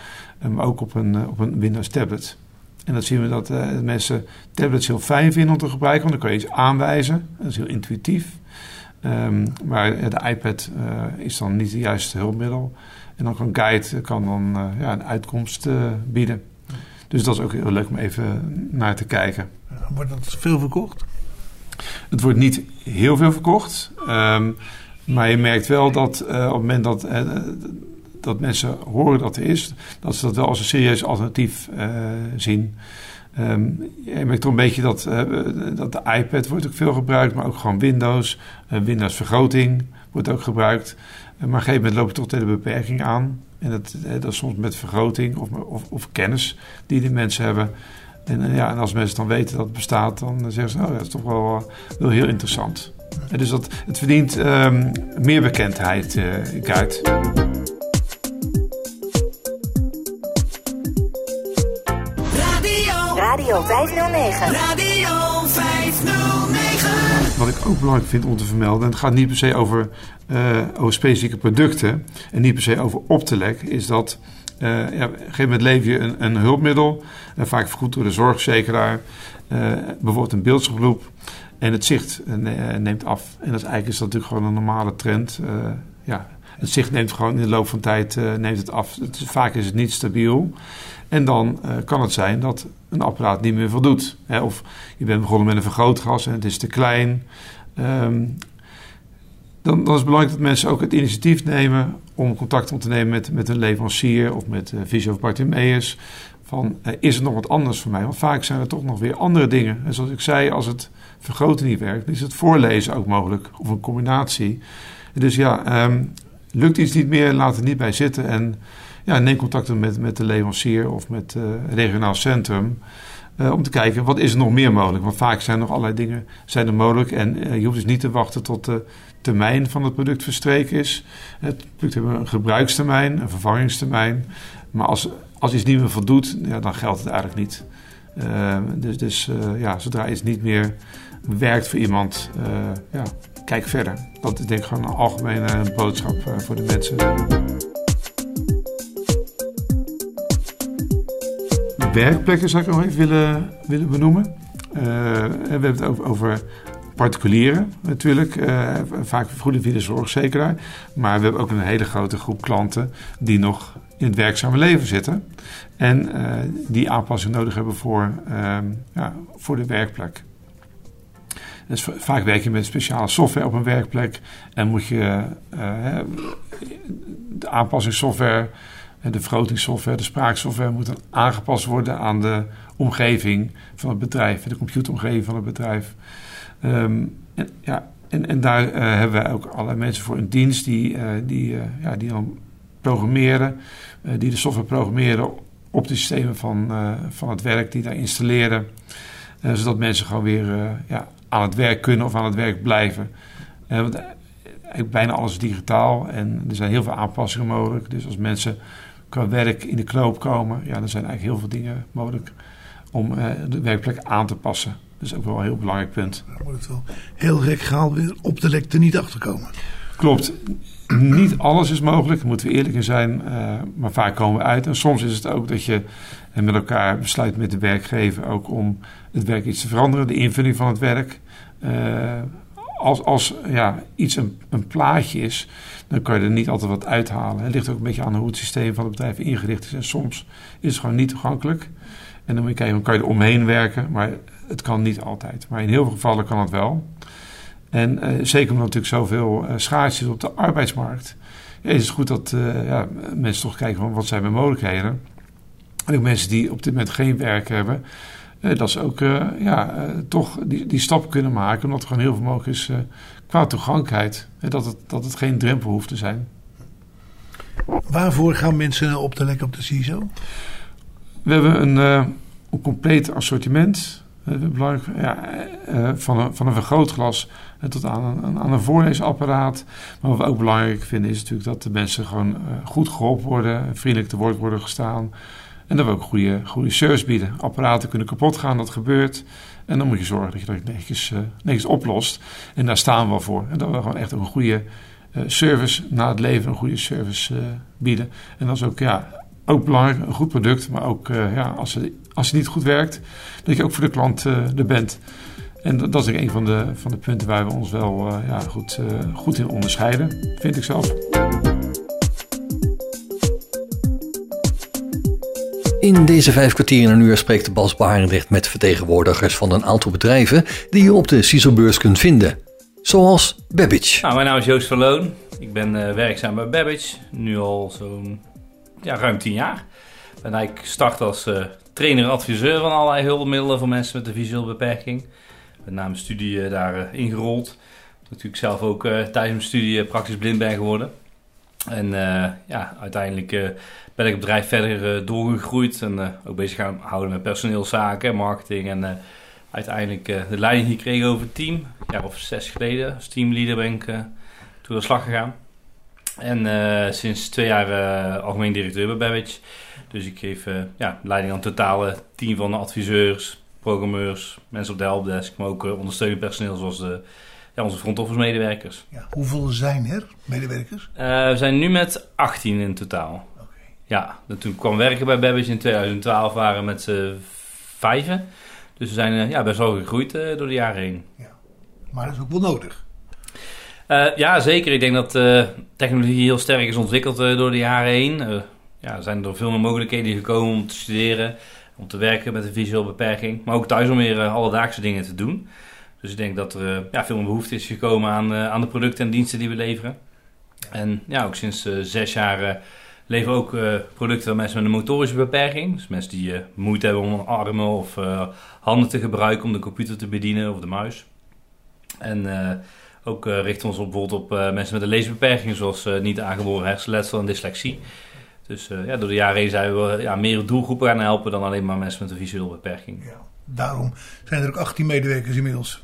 maar ook op een, op een Windows tablet. En dan zien we dat mensen tablets heel fijn vinden om te gebruiken, want dan kan je iets aanwijzen. Dat is heel intuïtief. Um, maar de iPad uh, is dan niet het juiste hulpmiddel. En dan kan Guide kan dan, uh, ja, een uitkomst bieden. Dus dat is ook heel leuk om even naar te kijken.
Wordt dat veel verkocht?
Het wordt niet heel veel verkocht. Um, maar je merkt wel dat op het moment dat, dat mensen horen dat er is, dat ze dat wel als een serieus alternatief zien. Um, je merkt toch een beetje dat, dat de iPad wordt ook veel gebruikt, maar ook gewoon Windows. Windows vergroting wordt ook gebruikt. Maar op een gegeven moment lopen toch tegen de beperking aan. En dat, dat soms met vergroting of, of, of, kennis die de mensen hebben. En, ja, en als mensen dan weten dat het bestaat, dan zeggen ze, oh, dat is toch wel, wel heel interessant. Dus dat, het verdient um, meer bekendheid, uh, Guide.
Radio 509.
Radio 509.
Wat ik ook belangrijk vind om te vermelden, en het gaat niet per se over, uh, over specifieke producten en niet per se over Optelec, is dat uh, ja, op een gegeven moment leef je een, een hulpmiddel, uh, vaak vergoed door de zorgverzekeraar, bijvoorbeeld een beeldsgroep, en het zicht neemt af. En dat eigenlijk is dat natuurlijk gewoon een normale trend. ja, het zicht neemt gewoon in de loop van tijd neemt het af. Het, vaak is het niet stabiel. En dan kan het zijn dat een apparaat niet meer voldoet. Hè? Of je bent begonnen met een vergrootglas en het is te klein. Um, dan, dan, is het belangrijk dat mensen ook het initiatief nemen om contact op te nemen met, met een leverancier of met uh, Visio of Bartimeus. Van, uh, is er nog wat anders voor mij? Want vaak zijn er toch nog weer andere dingen. En zoals ik zei, als het vergroten niet werkt, is het voorlezen ook mogelijk. Of een combinatie. Dus ja, um, lukt iets niet meer, laat het niet bij zitten. En ja, neem contact met, met de leverancier of met uh, het regionaal centrum. Uh, om te kijken, wat is er nog meer mogelijk? Want vaak zijn nog allerlei dingen zijn er mogelijk. En uh, je hoeft dus niet te wachten tot de termijn van het product verstreken is. Het product heeft een gebruikstermijn, een vervangingstermijn. Maar als, als iets niet meer voldoet, ja, dan geldt het eigenlijk niet. dus dus ja, zodra iets niet meer werkt voor iemand, ja, kijk verder. Dat is denk ik gewoon een algemene boodschap voor de mensen. Werkplekken zou ik nog even willen, willen benoemen. Uh, we hebben het over, particulieren natuurlijk, uh, vaak vergoeden via de zorgzekeraar. Maar we hebben ook een hele grote groep klanten die nog in het werkzame leven zitten. En uh, die aanpassing nodig hebben voor, ja, voor de werkplek. Dus vaak werk je met speciale software op een werkplek en moet je de aanpassingssoftware, eh, de vergrotingssoftware, de spraaksoftware moeten aangepast worden aan de omgeving van het bedrijf, de computeromgeving van het bedrijf. Ehm, en, ja, en, en daar eh, hebben wij ook allerlei mensen voor in dienst die, eh, die, eh, ja, die dan programmeren, die de software programmeren op de systemen van, van het werk, die daar installeren. Zodat mensen gewoon weer ja, aan het werk kunnen of aan het werk blijven. Want bijna alles digitaal en er zijn heel veel aanpassingen mogelijk. Dus als mensen qua werk in de knoop komen, ja, dan zijn eigenlijk heel veel dingen mogelijk om eh, de werkplek aan te passen. Dat is ook wel een heel belangrijk punt.
Dan wordt het wel heel gek gehaald weer op de lek er niet achter komen.
Klopt. Niet alles is mogelijk, daar moeten we eerlijk in zijn. eh, maar vaak komen we uit. En soms is het ook dat je eh, met elkaar besluit met de werkgever ook om het werk iets te veranderen, de invulling van het werk. Als als ja, iets een, een plaatje is, dan kan je er niet altijd wat uithalen. Het ligt ook een beetje aan hoe het systeem van het bedrijf ingericht is. En soms is het gewoon niet toegankelijk. En dan moet je kijken, kan je er omheen werken, maar het kan niet altijd. Maar in heel veel gevallen kan het wel. En eh, zeker omdat natuurlijk zoveel uh, schaarste is op de arbeidsmarkt, is het goed dat eh, ja, mensen toch kijken van wat zijn mijn mogelijkheden. En ook mensen die op dit moment geen werk hebben, dat ze ook eh, ja, eh, toch die, die stap kunnen maken, omdat er gewoon heel veel mogelijk is eh, qua toegankelijkheid. Eh, dat, het, dat het geen drempel hoeft te zijn.
Waarvoor gaan mensen op de lek op de CISO?
We hebben een, eh, een compleet assortiment. Eh, belangrijk, ja, eh, van, een, van een vergrootglas eh, tot aan een, aan een voorleesapparaat. Maar wat we ook belangrijk vinden is natuurlijk dat de mensen gewoon eh, goed geholpen worden, vriendelijk te woord worden gestaan. En dat we ook goede, goede service bieden. Apparaten kunnen kapot gaan, dat gebeurt. En dan moet je zorgen dat je dat netjes, netjes oplost. En daar staan we voor. En dat we gewoon echt een goede eh, service na het leven, een goede service eh, bieden. En dat is ook, ja, ook belangrijk, een goed product. Maar ook ja, als, het, als het niet goed werkt, dat je ook voor de klant er bent. En dat, is ook een van de, van de punten waar we ons wel ja, goed, goed in onderscheiden, vind ik zelf.
In deze vijf kwartier in een uur spreekt Bas Barendrecht met vertegenwoordigers van een aantal bedrijven die je op de CISO-beurs kunt vinden. Zoals Babbage.
Nou, mijn naam is Joost van Loon. Ik ben eh, werkzaam bij Babbage, nu al zo'n ja, ruim tien jaar. Ik gestart als eh, trainer en adviseur van allerlei hulpmiddelen voor mensen met een visuele beperking. Met na mijn studie eh, daar eh, ingerold. Natuurlijk zelf ook eh, tijdens mijn studie eh, praktisch blind ben geworden. En eh, ja, uiteindelijk eh, ben ik het bedrijf verder eh, doorgegroeid en ook bezig gaan houden met personeelszaken, marketing en uiteindelijk de leiding gekregen over het team. Een jaar of zes geleden als teamleader ben ik toen aan de slag gegaan. En sinds twee jaar algemeen directeur bij Babbage. Dus ik geef ja, leiding aan het totale team van adviseurs, programmeurs, mensen op de helpdesk, maar ook ondersteunend personeel zoals de, ja, onze front office medewerkers.
Ja, hoeveel zijn er, medewerkers?
Eh, we zijn nu met 18 in totaal.
Oké.
Ja, en toen kwam werken bij Babbage in 2012 waren we met z'n vijven. Dus we zijn eh, ja, best wel gegroeid eh, door de jaren heen.
Maar dat is ook wel nodig.
Eh, ja, zeker. Ik denk dat technologie heel sterk is ontwikkeld door de jaren heen. Ja, er zijn er veel meer mogelijkheden gekomen om te studeren, om te werken met een visuele beperking. Maar ook thuis om weer alledaagse dingen te doen. Dus ik denk dat er eh, ja, veel meer behoefte is gekomen aan, eh, aan de producten en diensten die we leveren. En ja, ook sinds eh, zes jaar leveren we ook producten aan mensen met een motorische beperking. Dus mensen die moeite hebben om armen of handen te gebruiken om de computer te bedienen of de muis. En ook richten we ons op, bijvoorbeeld op mensen met een leesbeperking, zoals niet aangeboren hersenletsel en dyslexie. Dus ja, door de jaren heen zijn we ja, meer doelgroepen gaan helpen dan alleen maar mensen met een visuele beperking.
Ja. Daarom zijn er ook 18 medewerkers inmiddels.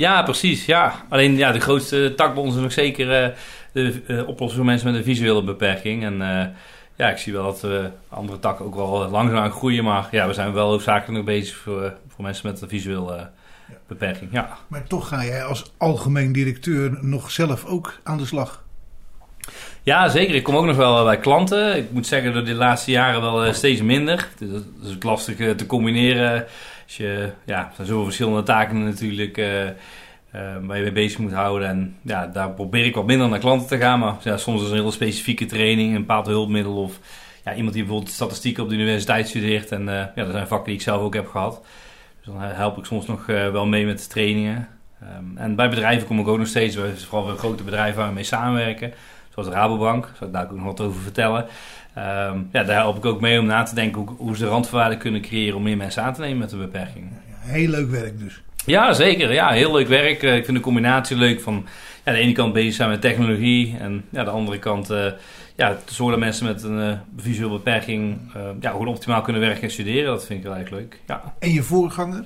Ja, precies. Ja. Alleen ja, de grootste tak bij ons is nog zeker eh, de eh, oplossing voor mensen met een visuele beperking. En eh, ja, ik zie wel dat eh, andere takken ook wel langzaam groeien. Maar ja, we zijn wel hoofdzakelijk nog bezig voor, voor mensen met een visuele beperking. Ja.
Maar toch ga jij als algemeen directeur nog zelf ook aan de slag.
Ja, zeker. Ik kom ook nog wel bij klanten. Ik moet zeggen dat de laatste jaren wel steeds minder. Dus dat is lastig te combineren. Je, ja, er zijn zoveel verschillende taken natuurlijk eh, eh, waar je mee bezig moet houden. En ja, daar probeer ik wat minder naar klanten te gaan. Maar ja, soms is een hele specifieke training, een bepaald hulpmiddel of ja, iemand die bijvoorbeeld statistieken op de universiteit studeert. En eh, ja, dat zijn vakken die ik zelf ook heb gehad. Dus dan help ik soms nog wel mee met de trainingen. Ehm, en bij bedrijven kom ik ook nog steeds, vooral bij grote bedrijven waar we mee samenwerken. zoals de Rabobank. Daar zal ik daar ook nog wat over vertellen. Ehm, ja, daar help ik ook mee om na te denken hoe, hoe ze randvoorwaarden kunnen creëren om meer mensen aan te nemen met een beperking.
Heel leuk werk dus.
Ja, zeker. Ja, heel leuk werk. Eh, ik vind de combinatie leuk van ja, de ene kant bezig zijn met technologie en ja, de andere kant uh, ja, te zorgen dat mensen met een uh, visuele beperking ja, gewoon optimaal kunnen werken en studeren. Dat vind ik heel erg leuk. Ja.
En je voorganger?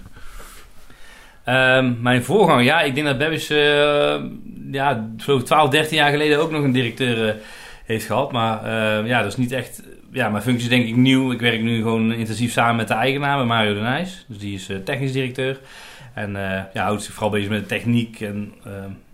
Um, mijn voorganger, ja, ik denk dat Babbage ja, zo 12, 13 jaar geleden ook nog een directeur heeft gehad. Maar ja, dat is niet echt ja, mijn functie is denk ik nieuw. Ik werk nu gewoon intensief samen met de eigenaar, met Mario de Nijs. Dus die is uh, technisch directeur. En uh, ja, houdt zich vooral bezig met de techniek en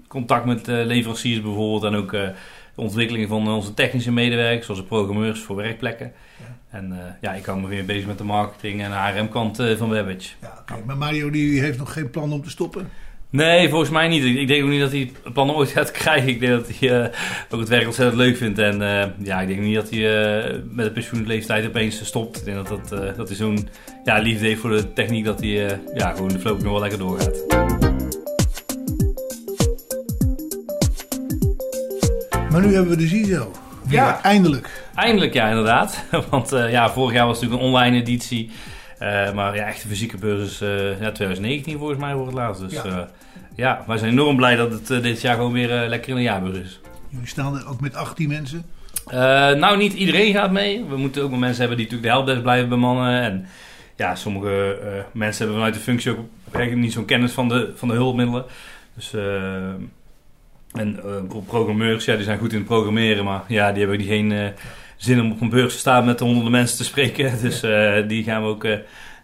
contact met leveranciers bijvoorbeeld. En ook de ontwikkeling van onze technische medewerkers, zoals de programmeurs voor werkplekken. Ja. En ja, ik hou me weer bezig met de marketing en de HRM-kant van Webbage.
Ja, okay. Maar Mario die heeft nog geen plan om te stoppen?
Nee, volgens mij niet. Ik denk ook niet dat hij het plan ooit gaat krijgen. Ik denk dat hij uh, ook het werk ontzettend leuk vindt. En uh, ja, ik denk niet dat hij uh, met de pensioenleeftijd opeens stopt. Ik denk dat, dat, dat hij zo'n ja, liefde heeft voor de techniek dat hij ja, gewoon de flow nog wel lekker doorgaat.
Maar nu hebben we de CISO. Ja, eindelijk.
Eindelijk, ja, inderdaad. Want ja, vorig jaar was het natuurlijk een online editie. Uh, maar ja, echte fysieke beurs is uh, ja, 2019 volgens mij voor het laatst. Dus ja, uh, ja wij zijn enorm blij dat het dit jaar gewoon weer lekker in de jaarbeurs is.
Jullie staan er ook met 18 mensen?
nou, niet iedereen gaat mee. We moeten ook wel mensen hebben die natuurlijk de helpdesk blijven bemannen. En ja, sommige mensen hebben vanuit de functie ook eigenlijk niet zo'n kennis van de, van de hulpmiddelen. Dus... en programmeurs, ja, die zijn goed in het programmeren, maar ja, die hebben die geen zin om op een beurs te staan met honderden mensen te spreken. Dus uh, die gaan we ook uh,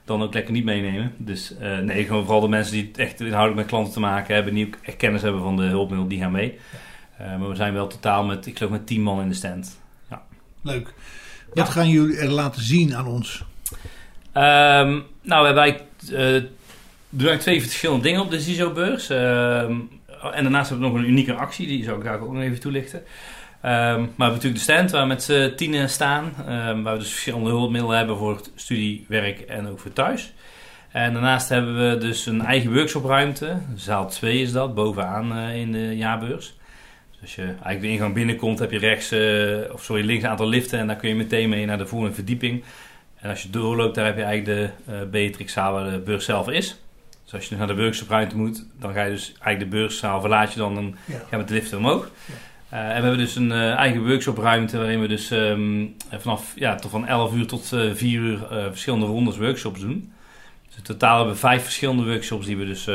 dan ook lekker niet meenemen. Dus uh, nee, gewoon vooral de mensen die echt inhoudelijk met klanten te maken hebben, die ook echt kennis hebben van de hulpmiddelen, die gaan mee. maar we zijn wel totaal met, ik geloof met 10 man in de stand. Ja.
Leuk. Wat ja. gaan jullie er laten zien aan ons?
Um, nou, we hebben eigenlijk, twee verschillende dingen op de CISO-beurs. en daarnaast hebben we nog een unieke actie, die zou ik daar ook nog even toelichten. Um, maar we hebben natuurlijk de stand waar we met z'n tienen staan. Um, waar we dus verschillende hulpmiddelen hebben voor studie, werk en ook voor thuis. En daarnaast hebben we dus een eigen workshopruimte. Zaal 2 is dat, bovenaan uh, in de jaarbeurs. Dus als je eigenlijk de ingang binnenkomt, heb je rechts, uh, of sorry, links een aantal liften. En daar kun je meteen mee naar de volgende verdieping. En als je doorloopt, daar heb je eigenlijk de uh, Beatrixzaal waar de beurs zelf is. Dus als je naar de workshopruimte moet, dan ga je dus eigenlijk de beurszaal verlaat je dan, dan ja. ga je met de liften omhoog. Ja. Uh, en we hebben dus een uh, eigen workshopruimte waarin we dus um, vanaf ja, tot van 11 uur tot uh, 4 uur verschillende rondes workshops doen. Dus in totaal hebben we vijf verschillende workshops die we dus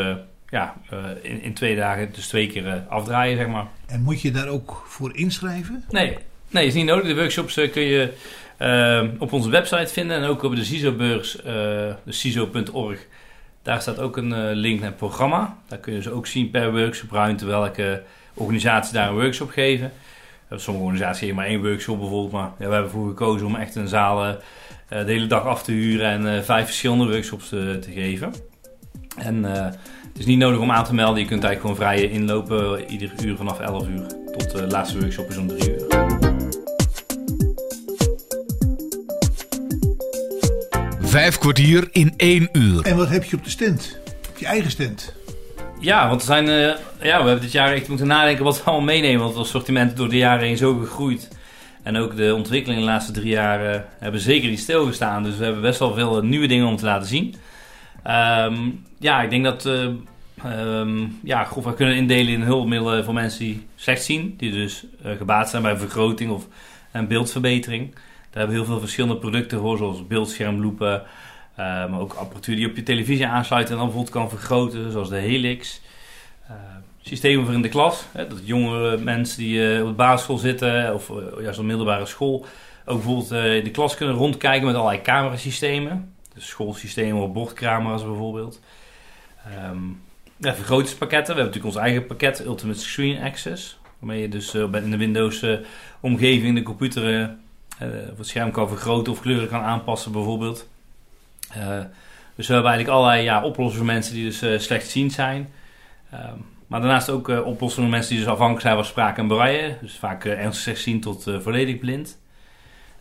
ja, in, in twee dagen dus twee keer afdraaien, zeg maar.
En moet je daar ook voor inschrijven?
Nee, nee is niet nodig. De workshops kun je ehm, op onze website vinden en ook op de CISO-beurs, de CISO.org. Daar staat ook een link naar het programma. Daar kun je dus ook zien per workshopruimte welke organisaties daar een workshop geven. Sommige organisaties geven maar één workshop bijvoorbeeld. Maar ja, we hebben ervoor gekozen om echt een zaal uh, de hele dag af te huren en uh, vijf verschillende workshops te, te geven. En uh, het is niet nodig om aan te melden. Je kunt eigenlijk gewoon vrij inlopen. Ieder uur vanaf 11 uur tot de laatste workshop is om 3 uur.
Vijf kwartier in één uur.
En wat heb je op de stand? Op je eigen stand?
Ja, want er zijn, uh, ja, we hebben dit jaar echt moeten nadenken wat we allemaal meenemen. Want het assortiment door de jaren heen zo gegroeid. En ook de ontwikkelingen de laatste drie jaar uh, hebben zeker niet stilgestaan. Dus we hebben best wel veel nieuwe dingen om te laten zien. Um, ja, ik denk dat uh, ja, we kunnen indelen in hulpmiddelen voor mensen die slecht zien. Die dus gebaat zijn bij vergroting of een beeldverbetering. Daar hebben we heel veel verschillende producten voor, zoals beeldschermloepen... Uh, maar ook apparatuur die op je televisie aansluit en dan bijvoorbeeld kan vergroten, zoals de Helix. Uh, systemen voor in de klas, hè, dat jongere mensen die uh, op de basisschool zitten of juist op middelbare school ook bijvoorbeeld in de klas kunnen rondkijken met allerlei camerasystemen. Dus schoolsystemen of bordcamera's bijvoorbeeld. Ja, vergrotingspakketten. We hebben natuurlijk ons eigen pakket, Ultimate Screen Access. Waarmee je dus in de Windows omgeving de computer of het scherm kan vergroten of kleuren kan aanpassen bijvoorbeeld. Uh, dus we hebben eigenlijk allerlei ja, oplossingen voor mensen die dus uh, slechtziend zijn. Uh, maar daarnaast ook uh, oplossingen voor mensen die dus afhankelijk zijn van spraak en braille. Dus vaak ernstig slechtziend tot volledig blind.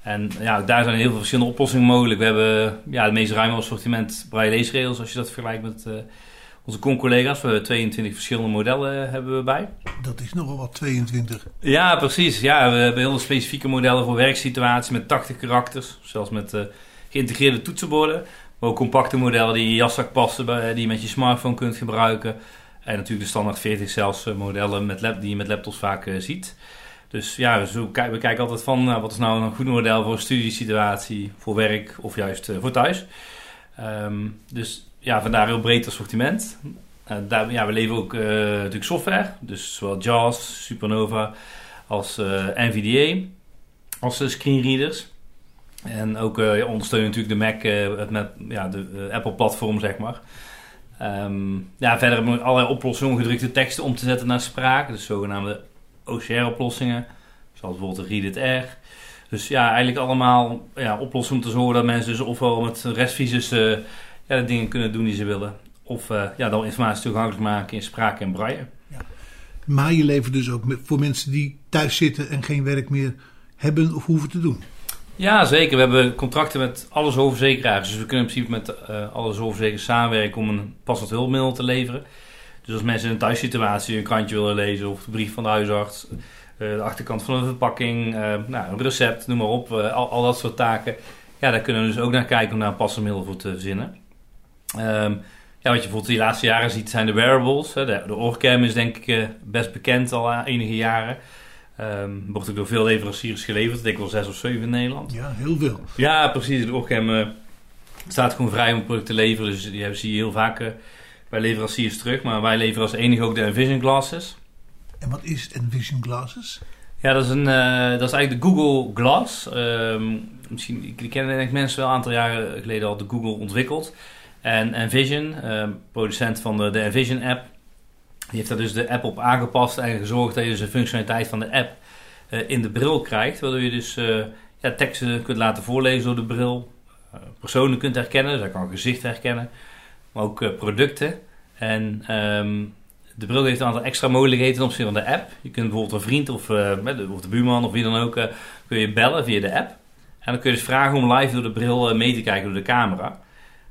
En ja, daar zijn heel veel verschillende oplossingen mogelijk. We hebben ja, het meest ruime assortiment braille leesregels als je dat vergelijkt met onze con-collega's. We hebben 22 verschillende modellen hebben we bij.
Dat is nogal wat 22.
Ja, precies. Ja, we hebben heel specifieke modellen voor werksituaties met 80 karakters. Zelfs met eh, geïntegreerde toetsenborden. Maar ook compacte modellen die in je jaszak passen, die je met je smartphone kunt gebruiken. En natuurlijk de standaard 40 zelfs eh, modellen met lap, die je met laptops vaak eh, ziet. Dus ja, ki- we kijken altijd van nou, wat is nou een goed model voor een studiesituatie, voor werk of juist eh, voor thuis. Ehm, dus ja, vandaar heel breed assortiment. Eh, daar, ja, we leveren ook eh, natuurlijk software, dus zowel JAWS, Supernova als eh, NVDA, als eh, screenreaders. En ook eh, ondersteunen natuurlijk de Mac, eh, het met ja, de eh, Apple-platform, zeg maar. Ehm, ja, verder hebben we allerlei oplossingen om gedrukte teksten om te zetten naar spraak. Dus zogenaamde OCR-oplossingen, zoals bijvoorbeeld de Read It R. Dus ja, eigenlijk allemaal ja, oplossingen om te zorgen dat mensen dus ofwel met restvisus eh ja, de dingen kunnen doen die ze willen. Of ja, dan informatie toegankelijk maken in spraak en braille.
Maar je levert dus ook voor mensen die thuis zitten en geen werk meer hebben of hoeven te doen.
Ja, zeker. We hebben contracten met alle zorgverzekeraars. Dus we kunnen in principe met eh, alle zorgverzekeraars samenwerken om een passend hulpmiddel te leveren. Dus als mensen in een thuissituatie een krantje willen lezen of de brief van de huisarts, eh, de achterkant van een verpakking, eh, nou, een recept, noem maar op, eh, al, al dat soort taken. Ja, daar kunnen we dus ook naar kijken om daar een passend middel voor te verzinnen. Ehm, ja, wat je bijvoorbeeld de laatste jaren ziet zijn de wearables. Hè. De, de is denk ik eh, best bekend al eh, enige jaren. Ehm wordt ook door veel leveranciers geleverd. Ik denk wel zes of zeven in Nederland.
Ja, heel veel.
Ja, precies. De Orcam eh, staat gewoon vrij om het product te leveren. Dus die hebben- zie je heel vaak eh, bij leveranciers terug. Maar wij leveren als enige ook de Envision Glasses.
En wat is Envision Glasses?
Ja, dat is, een, eh, dat is eigenlijk de Google Glass. Ehm, misschien die kennen denk mensen wel een aantal jaren geleden al de Google ontwikkeld. En Envision, eh, producent van de, de Envision app, die heeft daar dus de app op aangepast en gezorgd dat je dus de functionaliteit van de app eh, in de bril krijgt. Waardoor je dus eh, ja, teksten kunt laten voorlezen door de bril. eh, personen kunt herkennen, dus hij kan gezicht herkennen. Maar ook producten. En ehm, de bril heeft een aantal extra mogelijkheden ten opzichte van de app. Je kunt bijvoorbeeld een vriend of, of de buurman of wie dan ook, kun je bellen via de app. En dan kun je dus vragen om live door de bril mee te kijken door de camera.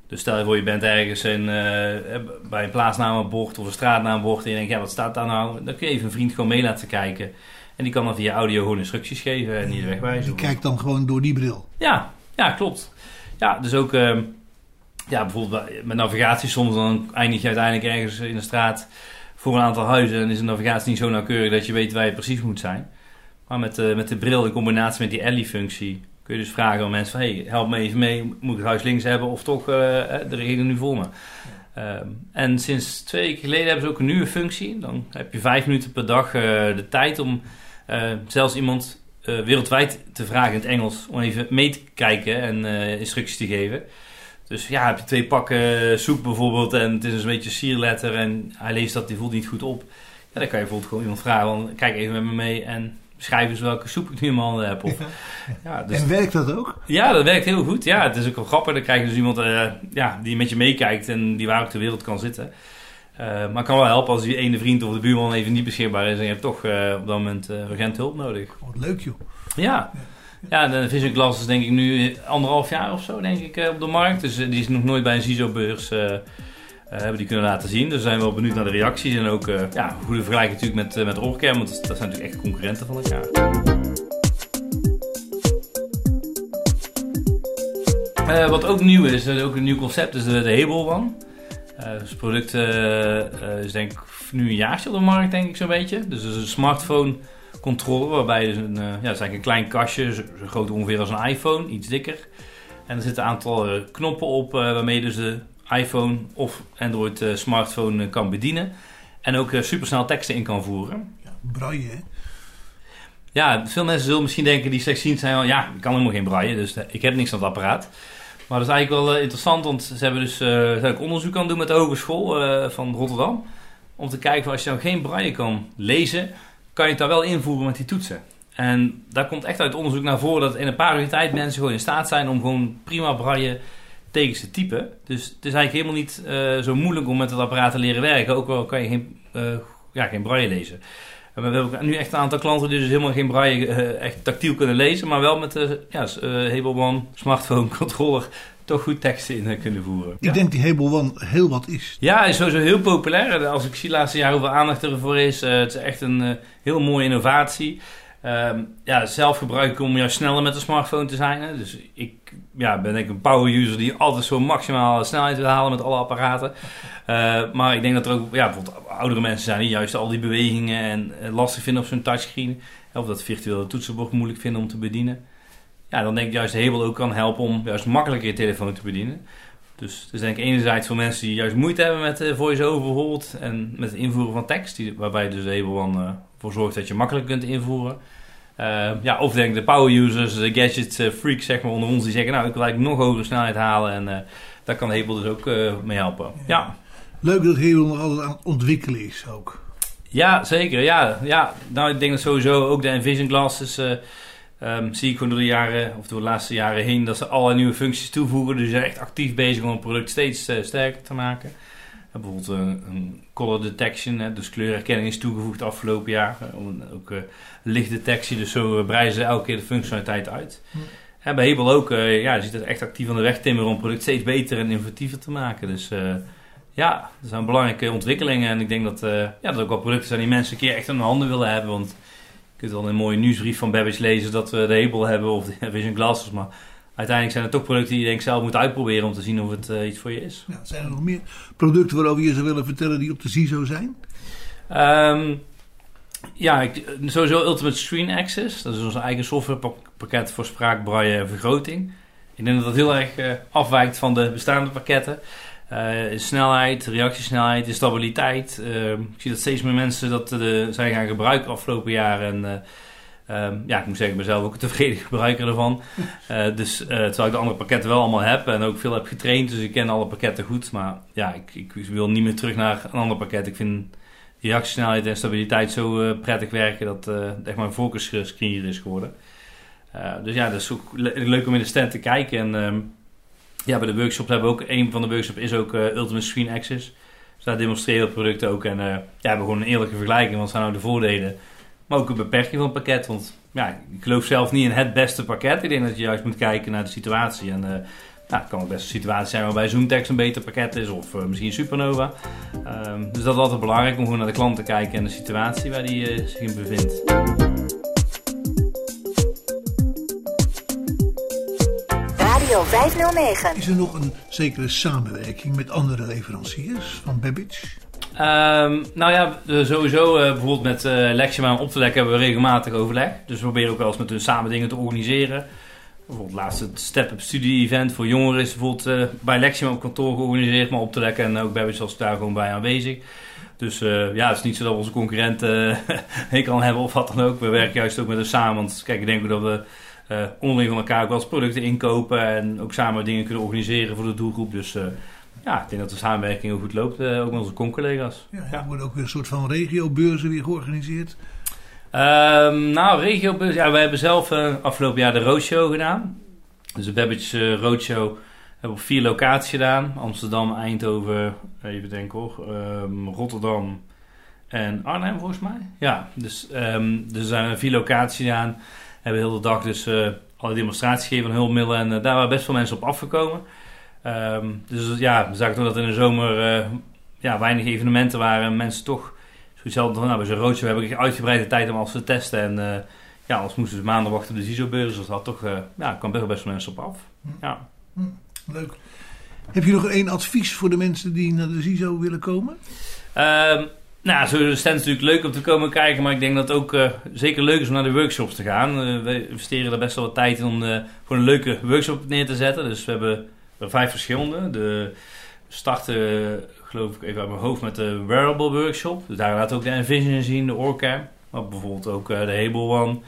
Dus stel je voor je bent ergens in, eh, bij een plaatsnamenbord of een straatnaambord en je denkt, ja wat staat daar nou? Dan kun je even een vriend gewoon mee laten kijken. En die kan dan via audio gewoon instructies geven en je de weg wijzen.
Die kijkt dan gewoon door die bril.
Ja, ja, klopt. Ja, dus ook ehm, ja, bijvoorbeeld bij- met navigatie soms dan eindig je uiteindelijk ergens in de straat voor een aantal huizen en is de navigatie niet zo nauwkeurig dat je weet waar je precies moet zijn. Maar met, de met de bril in combinatie met die Ellie-functie kun je dus vragen aan mensen van hey, help me even mee, moet ik het huis links hebben of toch eh, de regio nu voor me. Ehm, en sinds twee weken geleden hebben ze ook een nieuwe functie. Dan heb je vijf minuten per dag eh, de tijd om eh, zelfs iemand wereldwijd te vragen in het Engels om even mee te kijken en instructies te geven. Dus ja, heb je twee pakken soep bijvoorbeeld en het is een beetje sierletter en hij leest dat, die voelt niet goed op. Ja, dan kan je bijvoorbeeld gewoon iemand vragen, van, kijk even met me mee en beschrijf eens welke soep ik nu in mijn handen heb. Of, ja, dus,
En werkt dat ook?
ja, dat werkt heel goed. Ja, het is ook wel grappig. Dan krijg je dus iemand eh, ja, die met je meekijkt en die waar ook ter wereld kan zitten. Eh, maar het kan wel helpen als die ene vriend of de buurman even niet beschikbaar is en je hebt toch eh, op dat moment urgent hulp nodig.
Wat leuk joh.
Ja. Ja, de Vision Glass is denk ik nu anderhalf jaar of zo denk ik op de markt. Dus die is nog nooit bij een CISO-beurs hebben die kunnen laten zien. Dus we zijn wel benieuwd naar de reacties. En ook eh ja, een goede vergelijking natuurlijk met, eh, met. Want dat zijn natuurlijk echt concurrenten van elkaar. Eh, wat ook nieuw is, eh, ook een nieuw concept, is de, de Hable One. Eh, dus het product eh, eh, is denk nu een jaartje op de markt, denk ik zo'n beetje. Dus het is een smartphone controller, waarbij dus een, eh, ja, het een klein kastje, zo, groot ongeveer als een iPhone, iets dikker. En er zitten een aantal eh, knoppen op eh, waarmee je dus de iPhone of Android eh, smartphone eh, kan bedienen. En ook eh, supersnel teksten in kan voeren.
Ja, braille hè.
Ja, veel mensen zullen misschien denken die slechtziend zijn, van, ja, ik kan helemaal geen braille, dus ik heb niks aan het apparaat. Maar dat is eigenlijk wel interessant, want ze hebben dus ze ook onderzoek aan doen met de Hogeschool van Rotterdam. Om te kijken, van, als je nou geen braille kan lezen, kan je het daar wel invoeren met die toetsen. En daar komt echt uit onderzoek naar voren dat in een paar uur tijd mensen gewoon in staat zijn om gewoon prima braille tekens te typen. Dus het is eigenlijk helemaal niet eh, zo moeilijk om met het apparaat te leren werken, ook al kan je geen, eh, ja, geen braille lezen. En we hebben nu echt een aantal klanten die dus helemaal geen braille eh, echt tactiel kunnen lezen, maar wel met de ja, eh, Hebelman smartphone controller toch goed teksten in kunnen voeren.
Ik denk die Hebel One heel wat is.
Ja, is sowieso heel populair. Als ik zie de laatste jaren hoeveel aandacht ervoor is. het is echt een heel mooie innovatie. Ehm, ja, zelf gebruiken om juist sneller met de smartphone te zijn. Hè. Dus ik ja, ben ik een power user die altijd zo maximaal snelheid wil halen met alle apparaten. Eh, maar ik denk dat er ook ja, bijvoorbeeld oudere mensen zijn die juist al die bewegingen en eh, lastig vinden op zo'n touchscreen. Of dat virtuele toetsenbord moeilijk vinden om te bedienen. Ja, dan denk ik juist Hebel ook kan helpen om juist makkelijker je telefoon te bedienen. Dus het is enerzijds voor mensen die juist moeite hebben met eh, voice-over bijvoorbeeld en met het invoeren van tekst, die, waarbij dus Hebel dan eh, voor zorgt dat je makkelijk kunt invoeren. Eh, ja, of denk de power users, de gadget eh, freaks zeg maar onder ons, die zeggen nou ik wil eigenlijk nog hogere snelheid halen en eh, daar kan Hebel dus ook eh, mee helpen. Ja.
Leuk dat Hebel nog altijd aan het ontwikkelen is ook.
Ja, zeker. Ja, ja. Nou, ik denk dat sowieso ook de Envision glasses eh, ehm, zie ik gewoon door de jaren, of door de laatste jaren heen, dat ze allerlei nieuwe functies toevoegen. Dus ze zijn echt actief bezig om het product steeds sterker te maken. Bijvoorbeeld eh, een color detection, hè, dus kleurherkenning is toegevoegd de afgelopen. Om een- ook eh, lichtdetectie, dus zo eh, breiden ze elke keer de functionaliteit uit. En bij Hebel ook, eh, ja, je ziet het echt actief aan de weg timmeren om het product steeds beter en innovatiever te maken. Dus eh, ja, dat zijn belangrijke ontwikkelingen. En ik denk dat, eh, ja, dat ook wel producten zijn die mensen een keer echt in hun handen willen hebben. Want je kunt wel een mooie nieuwsbrief van Babbage lezen dat we de Hebel hebben of de Vision Glasses. Maar uiteindelijk zijn het toch producten die je denk zelf moet uitproberen om te zien of het eh, iets voor je is.
Ja, zijn er nog meer producten waarover je zou willen vertellen die op de CISO zijn?
Ehm, ja, ik, sowieso Ultimate Screen Access. Dat is ons eigen softwarepakket voor spraak, braille en vergroting. Ik denk dat dat heel erg eh, afwijkt van de bestaande pakketten. Eh, snelheid, reactiesnelheid, in stabiliteit. Ehm, ik zie dat steeds meer mensen dat eh, zijn gaan gebruiken afgelopen jaren. En eh, ehm, ja, ik moet zeggen, ik ben zelf ook een tevreden gebruiker ervan. Eh, dus, eh, terwijl ik de andere pakketten wel allemaal heb en ook veel heb getraind. Dus ik ken alle pakketten goed. Maar ja, ik, ik wil niet meer terug naar een ander pakket. Ik vind reactiesnelheid en stabiliteit zo eh, prettig werken dat echt mijn focus-screen is geworden. Dus ja, dat is ook le- leuk om in de stand te kijken. En ehm, ja, bij de workshops hebben we ook, een van de workshops is ook Ultimate Screen Access. Dus daar demonstreren we producten ook. En ja, we hebben gewoon een eerlijke vergelijking. Wat zijn nou de voordelen? Maar ook een beperking van het pakket. Want ja, ik geloof zelf niet in het beste pakket. Ik denk dat je juist moet kijken naar de situatie. En eh, nou, het kan ook best een situatie zijn waarbij Zoomtext een beter pakket is. Of eh, misschien Supernova. Ehm, dus dat is altijd belangrijk om gewoon naar de klant te kijken en de situatie waar die eh, zich in bevindt.
Radio 509.
Is er nog een zekere samenwerking met andere leveranciers van Babbage?
Ehm, nou ja, sowieso eh, bijvoorbeeld met eh Lexima en Optelec hebben we regelmatig overleg. Dus we proberen ook wel eens met hun samen dingen te organiseren. Bijvoorbeeld laatst het Step-Up Studie Event voor jongeren is bijvoorbeeld eh, bij Lexima op kantoor georganiseerd. Maar Optelec en ook Babbage was daar gewoon bij aanwezig. Dus ja, het is niet zo dat onze concurrenten uh, aan hebben of wat dan ook. We werken juist ook met hen samen. Want kijk, ik denk ook dat we eh, onderling van elkaar ook wel eens producten inkopen. En ook samen dingen kunnen organiseren voor de doelgroep. Dus ja, ik denk dat de samenwerking heel goed loopt. eh, ook met onze con-collega's.
Ja, er worden ook weer een soort van regiobeurzen weer georganiseerd.
Ehm, nou, regiobus. Ja, wij hebben zelf eh, afgelopen jaar de roadshow gedaan. Dus de Babbage eh, roadshow hebben we op vier locaties gedaan. Amsterdam, Eindhoven, even denken hoor. ehm, Rotterdam en Arnhem volgens mij. Ja, dus, dus er zijn vier locaties gedaan. Hebben heel de dag dus alle demonstraties gegeven van hulpmiddelen. En daar waren best veel mensen op afgekomen. Ehm, dus ja, we zagen toen dat in de zomer eh, ja, weinig evenementen waren. En mensen toch zoiets hadden van, nou, bij zo'n roadshow heb ik uitgebreide tijd om alles te testen. En eh, ja, anders moesten ze maanden wachten op de CISO-beurs. Dus dat toch, eh, ja, kwam best wel best mensen op af. Ja.
Leuk. Heb je nog één advies voor de mensen die naar de CISO willen komen?
Ehm, nou, zo is natuurlijk leuk om te komen kijken, maar ik denk dat het ook zeker leuk is om naar de workshops te gaan. We investeren er best wel wat tijd in om voor een leuke workshop neer te zetten. Dus we hebben er vijf verschillende. De starten, geloof ik even uit mijn hoofd, met de wearable workshop. Dus daar laat ook de Envision zien, de Orcam. Maar bijvoorbeeld ook eh, de Hable One.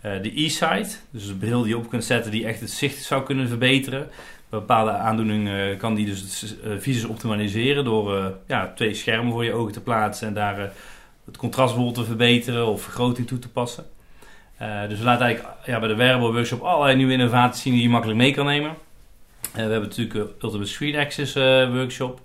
Eh, de e-sight, dus een bril die je op kunt zetten die echt het zicht zou kunnen verbeteren. Bij bepaalde aandoeningen eh, kan die dus het visus optimaliseren door ja, twee schermen voor je ogen te plaatsen en daar het contrast te verbeteren of vergroting toe te passen. Dus we laten eigenlijk ja, bij de wearable workshop allerlei nieuwe innovaties zien die je makkelijk mee kan nemen. We hebben natuurlijk Ultimate Screen Access uh, workshop.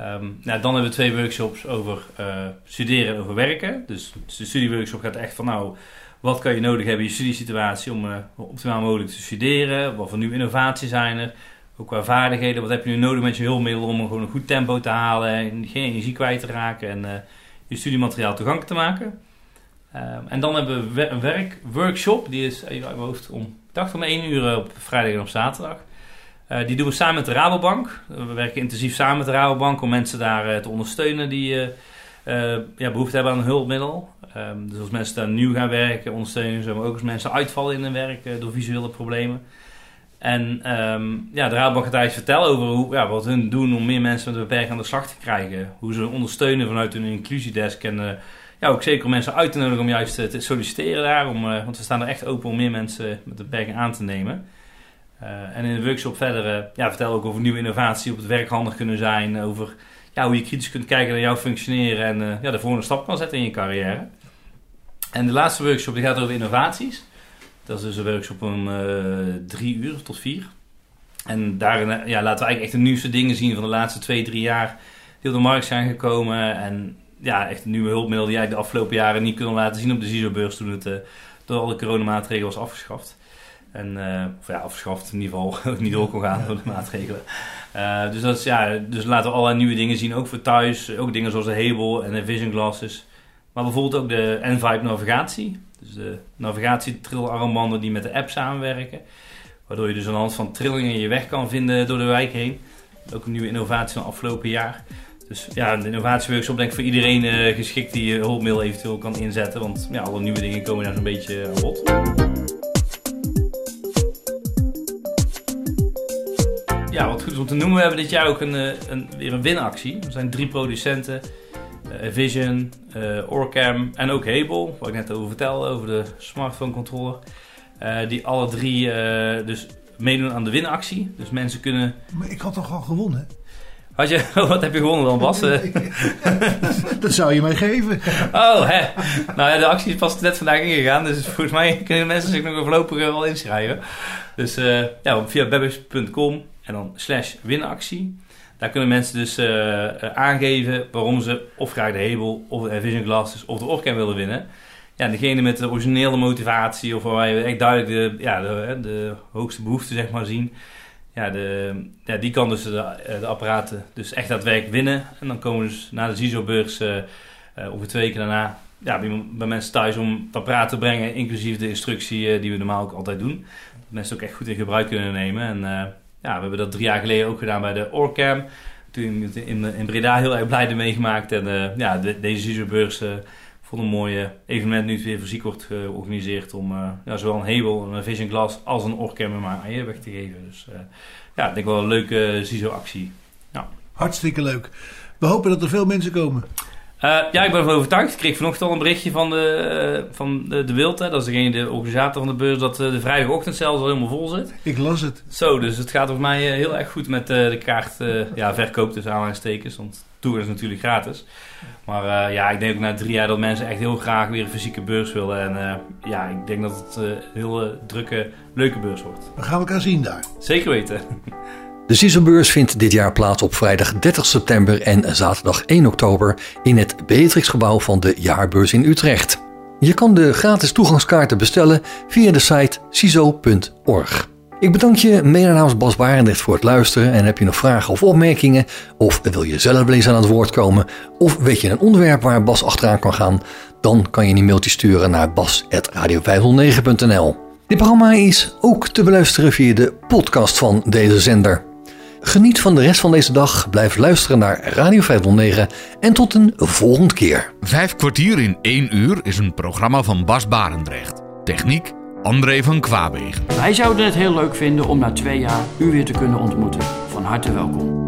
Um, nou, dan hebben we twee workshops over uh, studeren en over werken. Dus de studieworkshop gaat echt van nou, wat kan je nodig hebben in je studiesituatie om optimaal mogelijk te studeren? Wat voor nieuwe innovaties zijn er? Ook qua vaardigheden, wat heb je nu nodig met je hulpmiddel om gewoon een goed tempo te halen en geen energie kwijt te raken en eh, je studiemateriaal toegankelijk te maken. Ehm, en dan hebben we een werk, workshop, die is uit mijn hoofd om, dacht om 1 uur op vrijdag en op zaterdag. Eh, die doen we samen met de Rabobank. We werken intensief samen met de Rabobank om mensen daar eh, te ondersteunen die eh, ja, behoefte hebben aan een hulpmiddel. Ehm, dus als mensen daar nieuw gaan werken, ondersteunen ze maar ook als mensen uitvallen in hun werk door visuele problemen. En ehm, ja, de Rabobank gaat eigenlijk vertellen over hoe, ja, wat hun doen om meer mensen met een beperking aan de slag te krijgen. Hoe ze ondersteunen vanuit hun inclusiedesk en ja, ook zeker om mensen uit te nodigen om juist te solliciteren daar. Om, want we staan er echt open om meer mensen met een beperking aan te nemen. Eh, en in de workshop verder eh, ja, vertellen we ook over nieuwe innovatie op het werk handig kunnen zijn. Over ja, hoe je kritisch kunt kijken naar jouw functioneren en eh, ja, de volgende stap kan zetten in je carrière. En de laatste workshop die gaat over innovaties. Dat is dus een workshop om eh, drie uur tot vier. En daarin eh, ja, laten we eigenlijk echt de nieuwste dingen zien van de laatste twee, drie jaar. Die op de markt zijn gekomen. En ja, echt nieuwe hulpmiddelen die eigenlijk de afgelopen jaren niet kunnen laten zien op de CISO-beurs toen het eh, door alle coronamaatregelen was afgeschaft. En, eh, of ja, afgeschaft in ieder geval niet door kon gaan door de maatregelen. Eh, dus, dat is, ja, dus laten we allerlei nieuwe dingen zien, ook voor thuis. Ook dingen zoals de Hebel en de Vision Glasses. Maar bijvoorbeeld ook de N-Vibe navigatie. Dus de navigatietrilarmbanden die met de app samenwerken. Waardoor je dus aan de hand van trillingen je weg kan vinden door de wijk heen. Ook een nieuwe innovatie van afgelopen jaar. Dus ja, de innovatieworkshop denk ik voor iedereen eh, geschikt die je hulpmiddel eventueel kan inzetten. Want ja, alle nieuwe dingen komen daar zo'n beetje aan bod. Ja, wat goed is om te noemen, we hebben dit jaar ook een, eh, een, weer een winactie. Er zijn drie producenten. eh, Vision, eh, Orcam en ook Hebel, waar ik net over vertelde, over de smartphone controller. Die alle drie dus meedoen aan de winactie. Dus mensen kunnen...
Maar ik had toch al gewonnen?
Had je, wat heb je gewonnen dan, Bas?
Dat zou je mij geven.
Oh, hè. Nou ja, de actie is pas net vandaag ingegaan. Dus volgens mij kunnen mensen zich nog voorlopig wel inschrijven. Dus ja, via babbage.com en dan slash winactie. Daar kunnen mensen dus eh, eh, aangeven waarom ze of graag de Hebel of de Vision Glasses of de Orcam willen winnen. Ja, degene met de originele motivatie of waar we echt duidelijk de, ja, de, de hoogste behoefte zeg maar zien. Ja, de, ja, die kan dus de, eh, de apparaten dus echt daadwerkelijk winnen. En dan komen dus na de ongeveer twee weken daarna ja, bij, mensen thuis om het apparaat te brengen, inclusief de instructie die we normaal ook altijd doen. Dat mensen ook echt goed in gebruik kunnen nemen. En ja, we hebben dat drie jaar geleden ook gedaan bij de Orcam. Toen in, in Breda heel erg blij mee gemaakt. En eh, ja, de, deze ZISO-beurs eh, vond een mooi evenement nu weer fysiek wordt georganiseerd om eh, ja, zowel een Hebel, een Vision Glass als een Orcam maar aan je weg te geven. Dus eh, ja, ik denk wel een leuke ZISO-actie.
Hartstikke leuk. We hopen dat er veel mensen komen.
Eh, ja, ik ben ervan overtuigd. Ik kreeg vanochtend al een berichtje van de, eh, van de, de Wild, hè, dat is degene, de organisator van de beurs, dat eh, de vrijdagochtend zelfs al helemaal vol zit.
Ik las het.
Zo, dus het gaat volgens mij heel erg goed met de kaart, ja, verkoop tussen aanhalingstekens, want tour is natuurlijk gratis. Maar ja, ik denk ook na drie jaar dat mensen echt heel graag weer een fysieke beurs willen. En ja, ik denk dat het een hele drukke, leuke beurs wordt.
We gaan elkaar zien daar.
Zeker weten.
De CISO-beurs vindt dit jaar plaats op vrijdag 30 september en zaterdag 1 oktober in het Beatrixgebouw van de Jaarbeurs in Utrecht. Je kan de gratis toegangskaarten bestellen via de site ciso.org. Ik bedank je mede namens Bas Barendrecht voor het luisteren en heb je nog vragen of opmerkingen of wil je zelf wel eens aan het woord komen of weet je een onderwerp waar Bas achteraan kan gaan, dan kan je een mailtje sturen naar bas.radio509.nl. Dit programma is ook te beluisteren via de podcast van deze zender. Geniet van de rest van deze dag, blijf luisteren naar Radio 509 en tot een volgende keer.
Vijf kwartier in één uur is een programma van Bas Barendrecht. Techniek André van Kwaabegen.
Wij zouden het heel leuk vinden om na twee jaar u weer te kunnen ontmoeten. Van harte welkom.